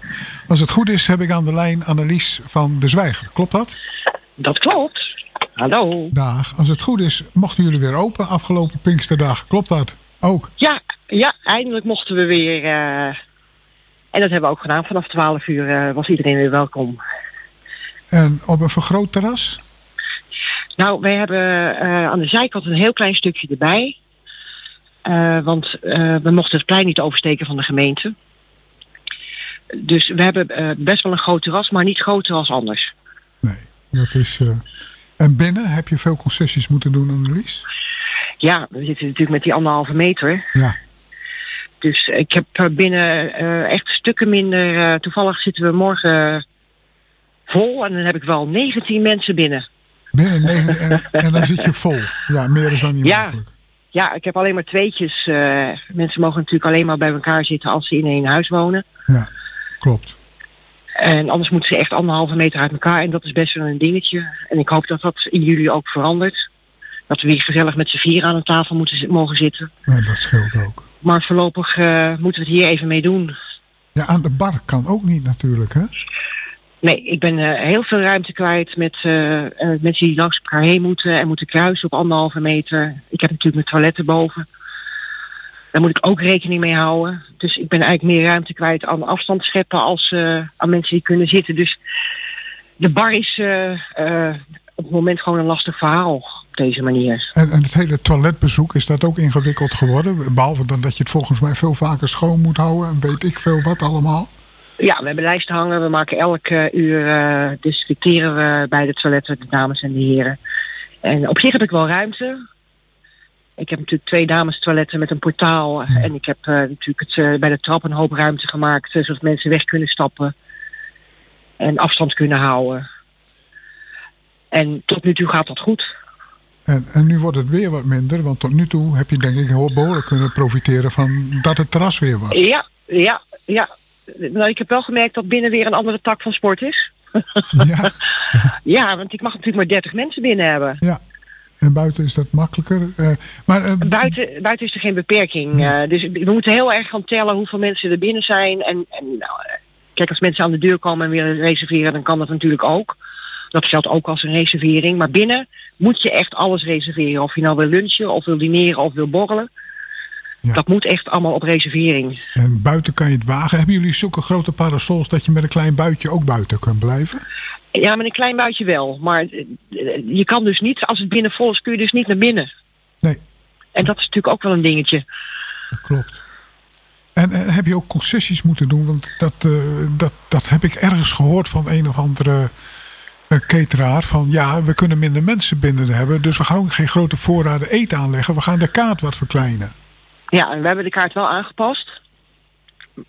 Als het goed is, heb ik aan de lijn Annelies van de Zwijger. Klopt dat? Dat klopt. Hallo. Dag. Als het goed is, mochten jullie weer open afgelopen Pinksterdag. Klopt dat? Ook. Ja, ja, eindelijk mochten we weer. eh, en dat hebben we ook gedaan. Vanaf 12 uur eh, was iedereen weer welkom. En op een vergroot terras? Nou, wij hebben eh, aan de zijkant een heel klein stukje erbij. Eh, want eh, we mochten het plein niet oversteken van de gemeente. Dus we hebben eh, best wel een groot terras, maar niet groter als anders. Dat is, En binnen heb je veel concessies moeten doen, Annelies? Ja, we zitten natuurlijk met die anderhalve meter. Ja. Dus ik heb binnen echt stukken minder. toevallig zitten we morgen vol en dan heb ik wel 19 mensen binnen. Binnen negen, en, en dan zit je vol. Ja, meer is dan niet Ja, mogelijk. Ja, ik heb alleen maar tweetjes. eh, mensen mogen natuurlijk alleen maar bij elkaar zitten als ze in één huis wonen. Ja, klopt. En anders moeten ze echt anderhalve meter uit elkaar. En dat is best wel een dingetje. En ik hoop dat dat in jullie ook verandert. Dat we weer gezellig met z'n vier aan een tafel moeten, mogen zitten. Ja, dat scheelt ook. Maar voorlopig eh, moeten we het hier even mee doen. Ja, aan de bar kan ook niet natuurlijk, hè? Nee, ik ben eh, heel veel ruimte kwijt met eh, eh, mensen die langs elkaar heen moeten en moeten kruisen op anderhalve meter. Ik heb natuurlijk mijn toiletten boven. Daar moet ik ook rekening mee houden. Dus ik ben eigenlijk meer ruimte kwijt aan afstand scheppen als aan mensen die kunnen zitten. Dus de bar is op het moment gewoon een lastig verhaal. deze manier. En, en het hele toiletbezoek, is dat ook ingewikkeld geworden? Behalve dan dat je het volgens mij veel vaker schoon moet houden en weet ik veel wat allemaal. Ja, we hebben lijsten hangen. We maken elk eh, uur uh, desinfecteren we bij de toiletten, de dames en de heren. En op zich heb ik wel ruimte. Ik heb natuurlijk twee dames toiletten met een portaal. En ik heb eh, natuurlijk het, bij de trap een hoop ruimte gemaakt, zodat mensen weg kunnen stappen. En afstand kunnen houden. En tot nu toe gaat dat goed. En, en nu wordt het weer wat minder, want tot nu toe heb je denk ik heel behoorlijk kunnen profiteren van dat het terras weer was. Ja, ja, ja. Nou, ik heb wel gemerkt dat binnen weer een andere tak van sport is. Ja. ja, want ik mag natuurlijk maar 30 mensen binnen hebben. Ja. En buiten is dat makkelijker. eh, maar eh, Buiten, buiten is er geen beperking. eh, dus we moeten heel erg gaan tellen hoeveel mensen er binnen zijn. En, en nou, kijk, als mensen aan de deur komen en willen reserveren, dan kan dat natuurlijk ook. Dat geldt ook als een reservering. Maar binnen moet je echt alles reserveren. Of je nou wil lunchen, of wil dineren, of wil borrelen. Dat moet echt allemaal op reservering. en buiten kan je het wagen. Hebben jullie zulke grote parasols dat je met een klein buitje ook buiten kunt blijven? Ja, met een klein buitje wel. Maar eh, je kan dus niet, als het binnen vol is, kun je dus niet naar binnen. Nee. En dat is natuurlijk ook wel een dingetje. Klopt. En, en heb je ook concessies moeten doen? Want dat, eh, dat, dat heb ik ergens gehoord van een of andere eh, cateraar. Van ja, we kunnen minder mensen binnen hebben. Dus we gaan ook geen grote voorraden eten aanleggen. We gaan de kaart wat verkleinen. Ja, en we hebben de kaart wel aangepast.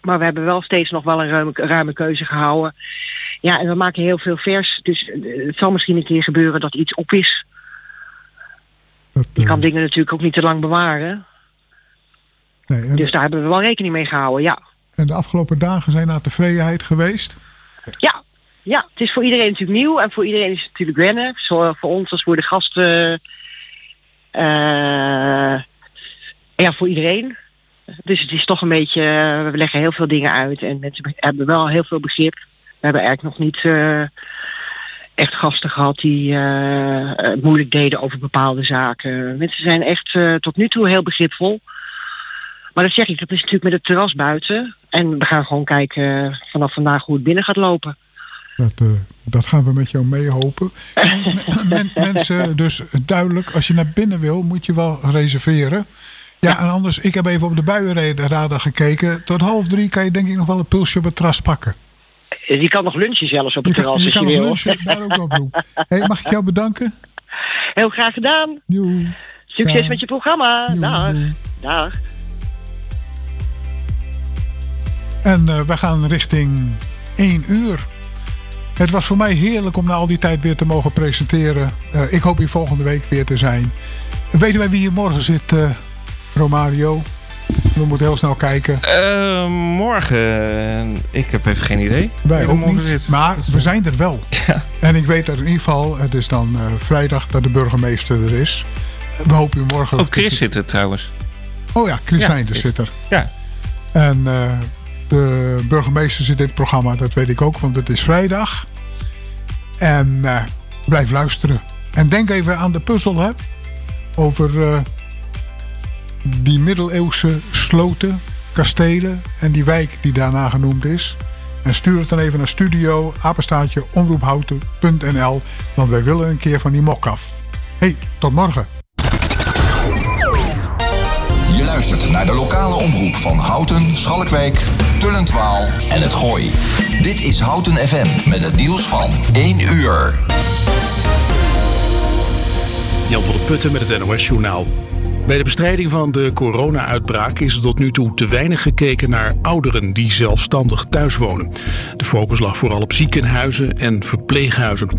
Maar we hebben wel steeds nog wel een ruime, ruime keuze gehouden. Ja, en we maken heel veel vers. Dus eh, het zal misschien een keer gebeuren dat iets op is. Je kan dingen natuurlijk ook niet te lang bewaren. Nee, en, Dus daar hebben we wel rekening mee gehouden, ja. en de afgelopen dagen zijn naar tevredenheid geweest. Ja, ja, het is voor iedereen natuurlijk nieuw en voor iedereen is het natuurlijk wennen. Zo, voor ons als voor de gasten. eh, ja, voor iedereen. Dus het is toch een beetje, we leggen heel veel dingen uit en mensen be- hebben wel heel veel begrip. We hebben eigenlijk nog niet eh, echt gasten gehad die eh, moeilijk deden over bepaalde zaken. Mensen zijn echt eh, tot nu toe heel begripvol. Maar dat zeg ik, dat is natuurlijk met het terras buiten. En we gaan gewoon kijken vanaf vandaag hoe het binnen gaat lopen. Dat, dat gaan we met jou meehopen. Men- mensen, dus duidelijk, als je naar binnen wil, moet je wel reserveren. Ja, en anders, ik heb even op de buienradar gekeken. Tot half drie kan je denk ik nog wel een pulsje op het terras pakken. Je kan nog lunchen zelfs op het Je kan, terras je kan nog lunchen, daar ook op doen. Hey, mag ik jou bedanken? Heel graag gedaan. Doei. Succes Dag. met je programma. Dag. Dag. En eh, we gaan richting 1 uur. Het was voor mij heerlijk om na al die tijd weer te mogen presenteren. Eh, ik hoop hier volgende week weer te zijn. Weten wij wie hier morgen zit, eh, Romario? We moeten heel snel kijken. Eh, morgen, ik heb even geen idee. Wij ook morgen niet, zit. maar we zijn er wel. En ik weet dat in ieder geval, het is dan eh, vrijdag dat de burgemeester er is. We hopen u morgen... Oh, Chris zit er trouwens. Oh ja, Chris Ja, Reinders zit er. Ja. En eh, de burgemeester zit in het programma, dat weet ik ook, want het is vrijdag. En eh, blijf luisteren. En denk even aan de puzzel, hè? Over eh, die middeleeuwse sloten, kastelen en die wijk die daarna genoemd is. En stuur het dan even naar studio, apenstaatje, omroephouten.nl. Want wij willen een keer van die mok af. hey, tot morgen. Je luistert naar de lokale omroep van Houten, Schalkwijk, Tullentwaal en het Gooi. Dit is Houten FM met het nieuws van 1 uur. Jan van der Putten met het NOS-journaal. Bij de bestrijding van de corona-uitbraak is er tot nu toe te weinig gekeken naar ouderen die zelfstandig thuis wonen. De focus lag vooral op ziekenhuizen en verpleeghuizen.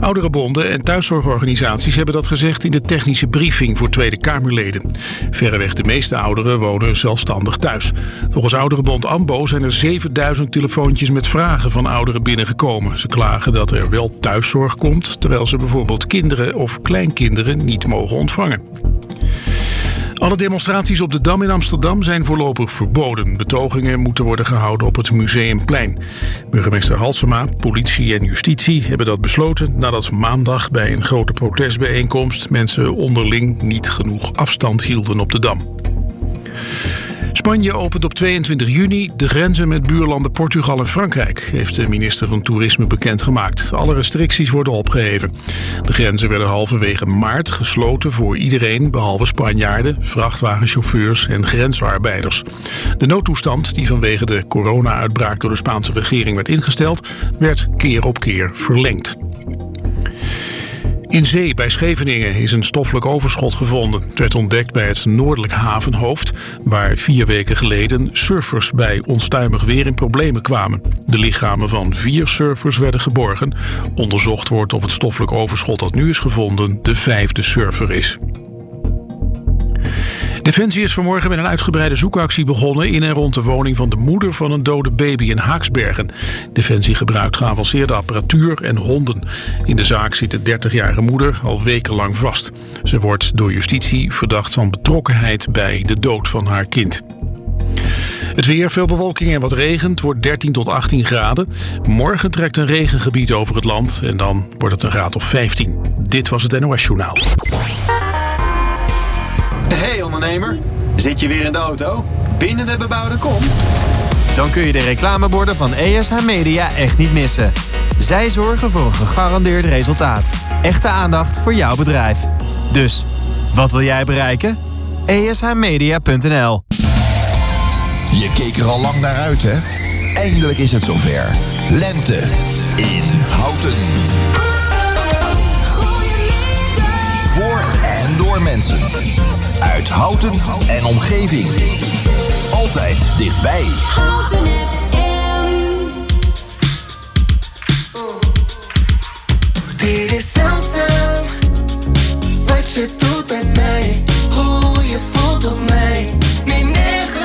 Ouderenbonden en thuiszorgorganisaties hebben dat gezegd in de technische briefing voor Tweede Kamerleden. Verreweg de meeste ouderen wonen zelfstandig thuis. Volgens Ouderenbond AMBO zijn er 7000 telefoontjes met vragen van ouderen binnengekomen. Ze klagen dat er wel thuiszorg komt, terwijl ze bijvoorbeeld kinderen of kleinkinderen niet mogen ontvangen. Alle demonstraties op de Dam in Amsterdam zijn voorlopig verboden. Betogingen moeten worden gehouden op het Museumplein. Burgemeester Halsema, politie en justitie hebben dat besloten nadat maandag bij een grote protestbijeenkomst mensen onderling niet genoeg afstand hielden op de Dam. Spanje opent op 22 juni de grenzen met buurlanden Portugal en Frankrijk, heeft de minister van Toerisme bekendgemaakt. Alle restricties worden opgeheven. De grenzen werden halverwege maart gesloten voor iedereen behalve Spanjaarden, vrachtwagenchauffeurs en grensarbeiders. De noodtoestand, die vanwege de corona-uitbraak door de Spaanse regering werd ingesteld, werd keer op keer verlengd. In zee bij Scheveningen is een stoffelijk overschot gevonden. Het werd ontdekt bij het noordelijk havenhoofd, waar vier weken geleden surfers bij onstuimig weer in problemen kwamen. De lichamen van vier surfers werden geborgen. Onderzocht wordt of het stoffelijk overschot dat nu is gevonden de vijfde surfer is. Defensie is vanmorgen met een uitgebreide zoekactie begonnen in en rond de woning van de moeder van een dode baby in Haaksbergen. Defensie gebruikt geavanceerde apparatuur en honden. In de zaak zit de 30-jarige moeder al wekenlang vast. Ze wordt door justitie verdacht van betrokkenheid bij de dood van haar kind. Het weer, veel bewolking en wat regent, wordt 13 tot 18 graden. Morgen trekt een regengebied over het land en dan wordt het een graad of 15. Dit was het NOS Journaal. Hey ondernemer, zit je weer in de auto? Binnen de bebouwde kom? Dan kun je de reclameborden van ESH Media echt niet missen. Zij zorgen voor een gegarandeerd resultaat. Echte aandacht voor jouw bedrijf. Dus, wat wil jij bereiken? ESHmedia.nl Je keek er al lang naar uit, hè? Eindelijk is het zover. Lente in Houten. Voor en door mensen. Uit Houten en omgeving. Altijd dichtbij. Houten FM. Dit is zeldzaam wat je doet met mij, hoe je voelt op mij. Nee, nergens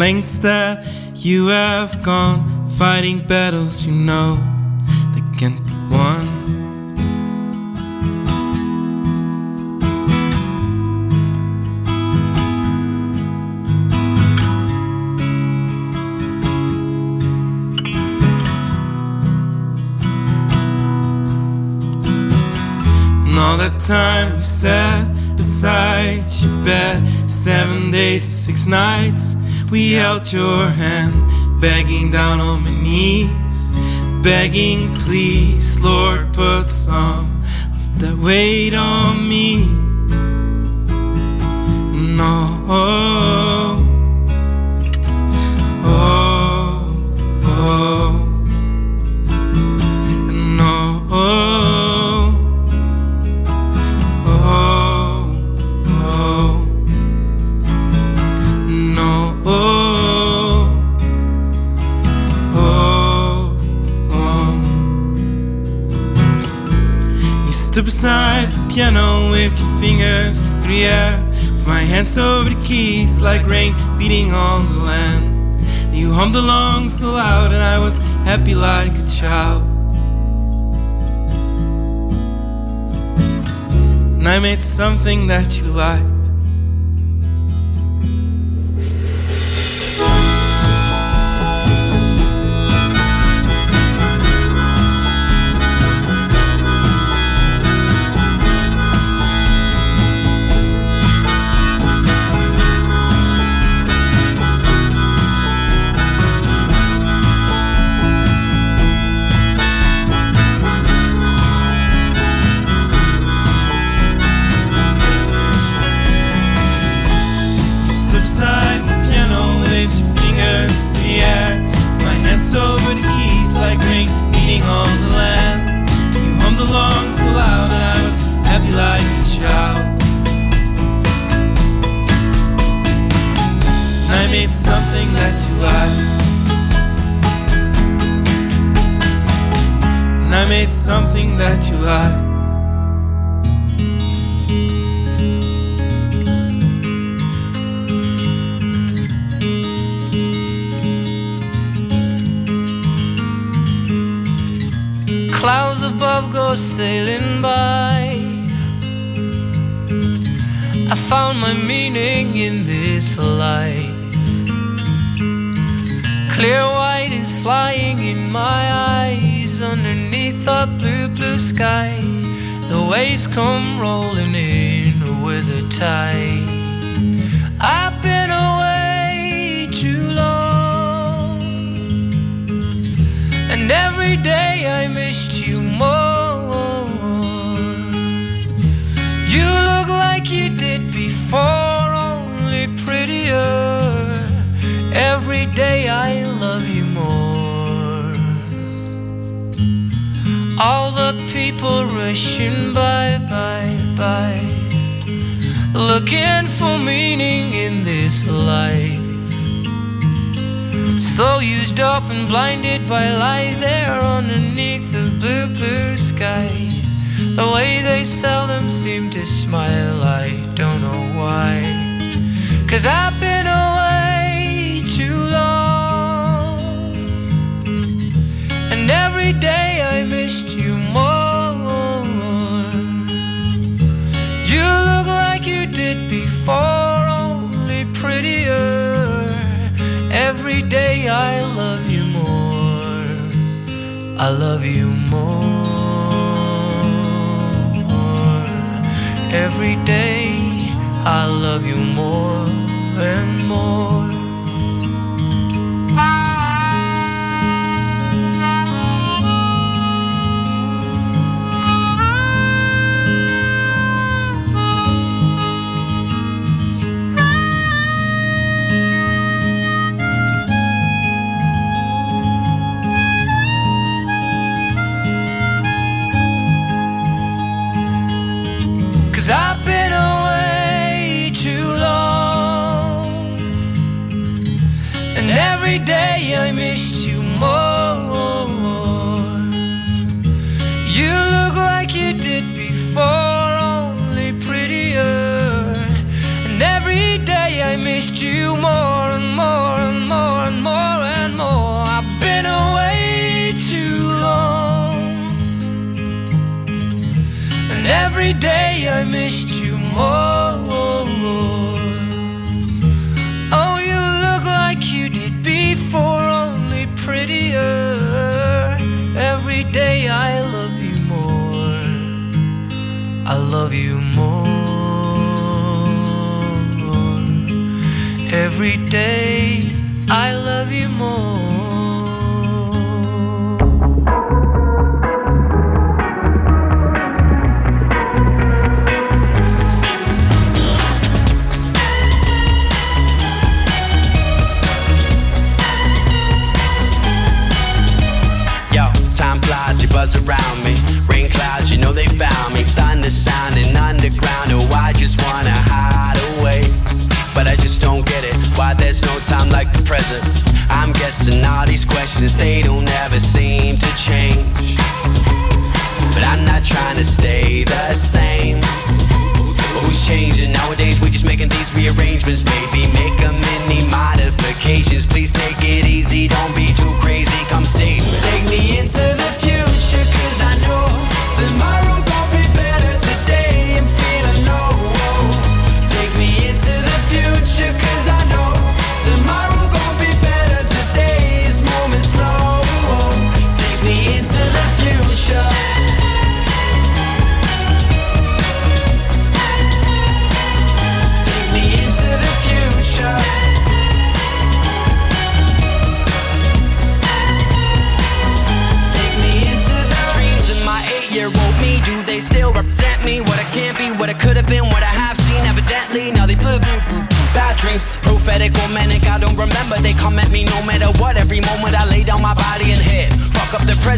lengths, that you have gone, fighting battles you know that can't be won. And all that time we sat beside your bed, seven days and six nights, we held your hand, begging down on my knees, begging, please, Lord, put some of that weight on me. No, air. With my hands over the keys, like rain beating on the land. And you hummed along so loud, and I was happy like a child. and I made something that you liked. They seldom seem to smile, I don't know why. Cause I've been away too long. And every day I missed you more. You look like you did before, only prettier. Every day I love you more. I love you more. Every day I love you more and more. day I missed you more. You look like you did before, only prettier. And every day I missed you more and more and more and more and more. I've been away too long. And every day I missed you more. love you more. Every day I love you more.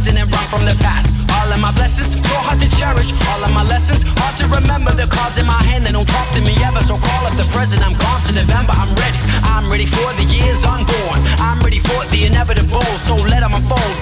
present and wrong from the past. All of my blessings, so hard to cherish. All of my lessons, hard to remember. The cards in my hand, they don't talk to me ever. So call up the present, I'm gone to November. I'm ready. I'm ready for the years unborn. I'm ready for the inevitable. So let them unfold.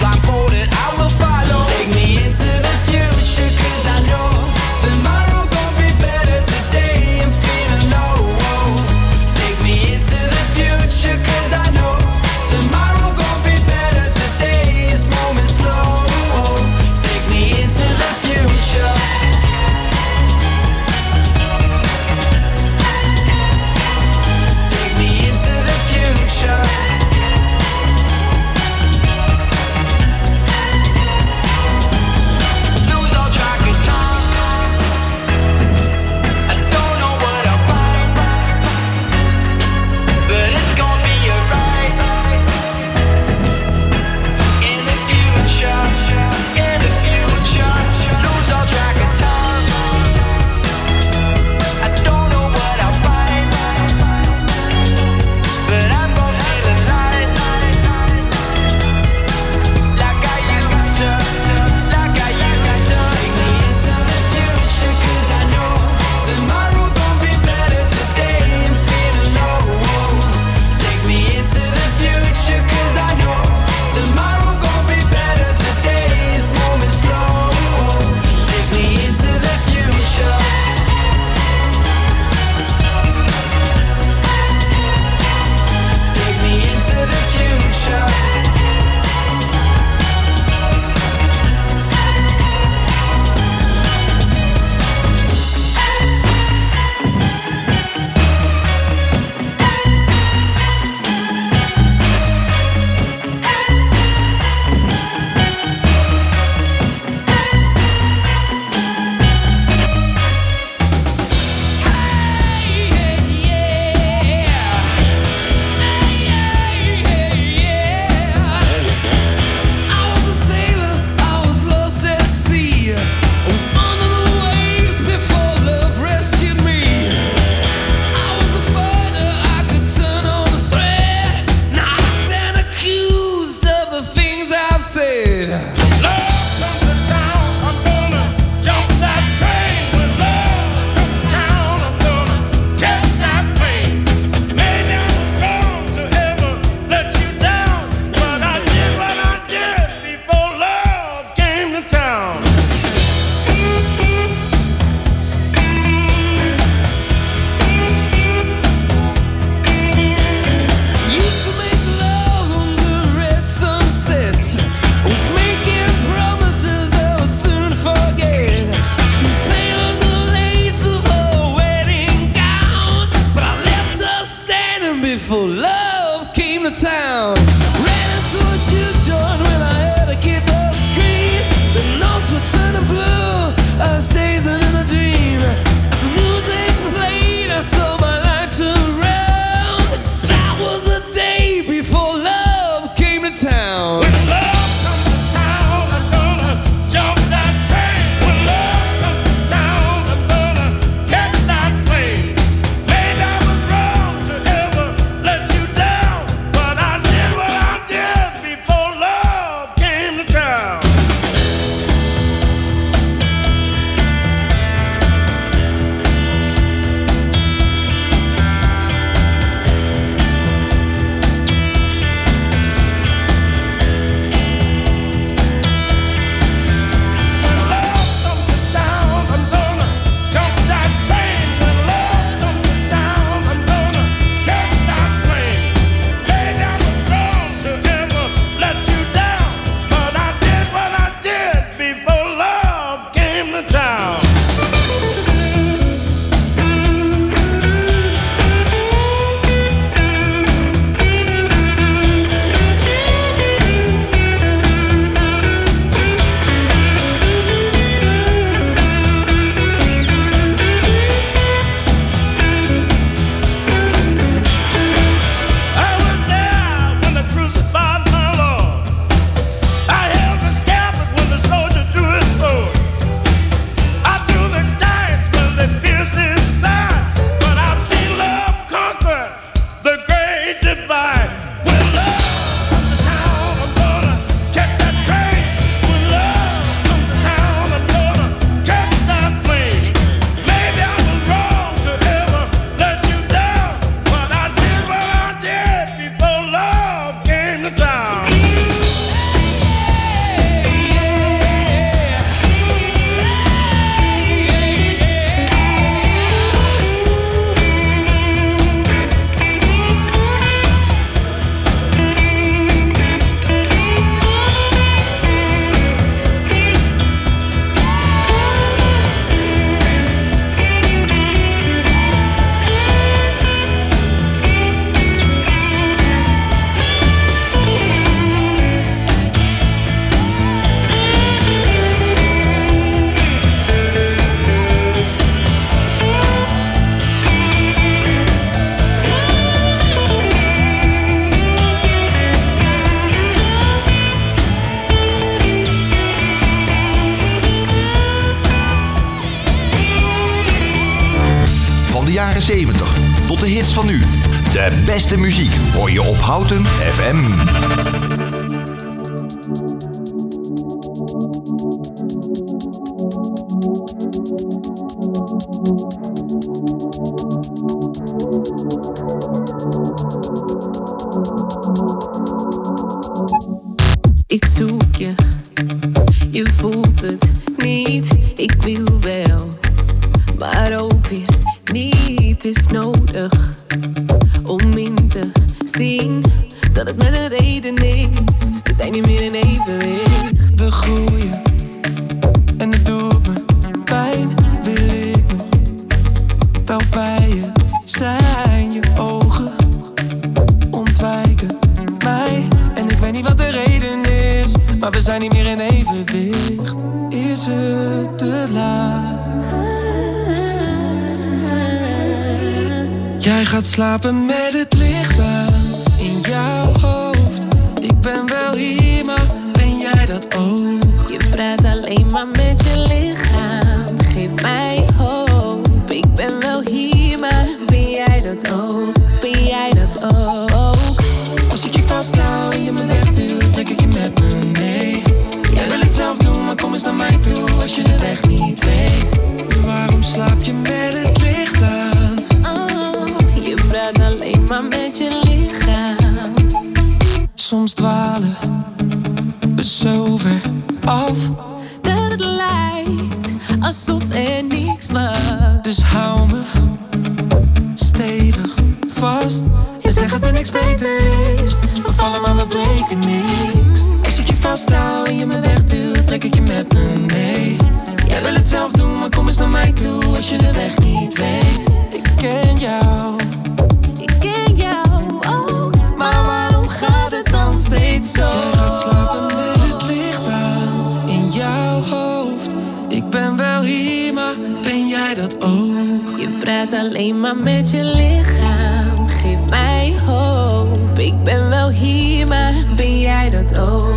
Beste muziek hoor je op Houten FM. Jij dat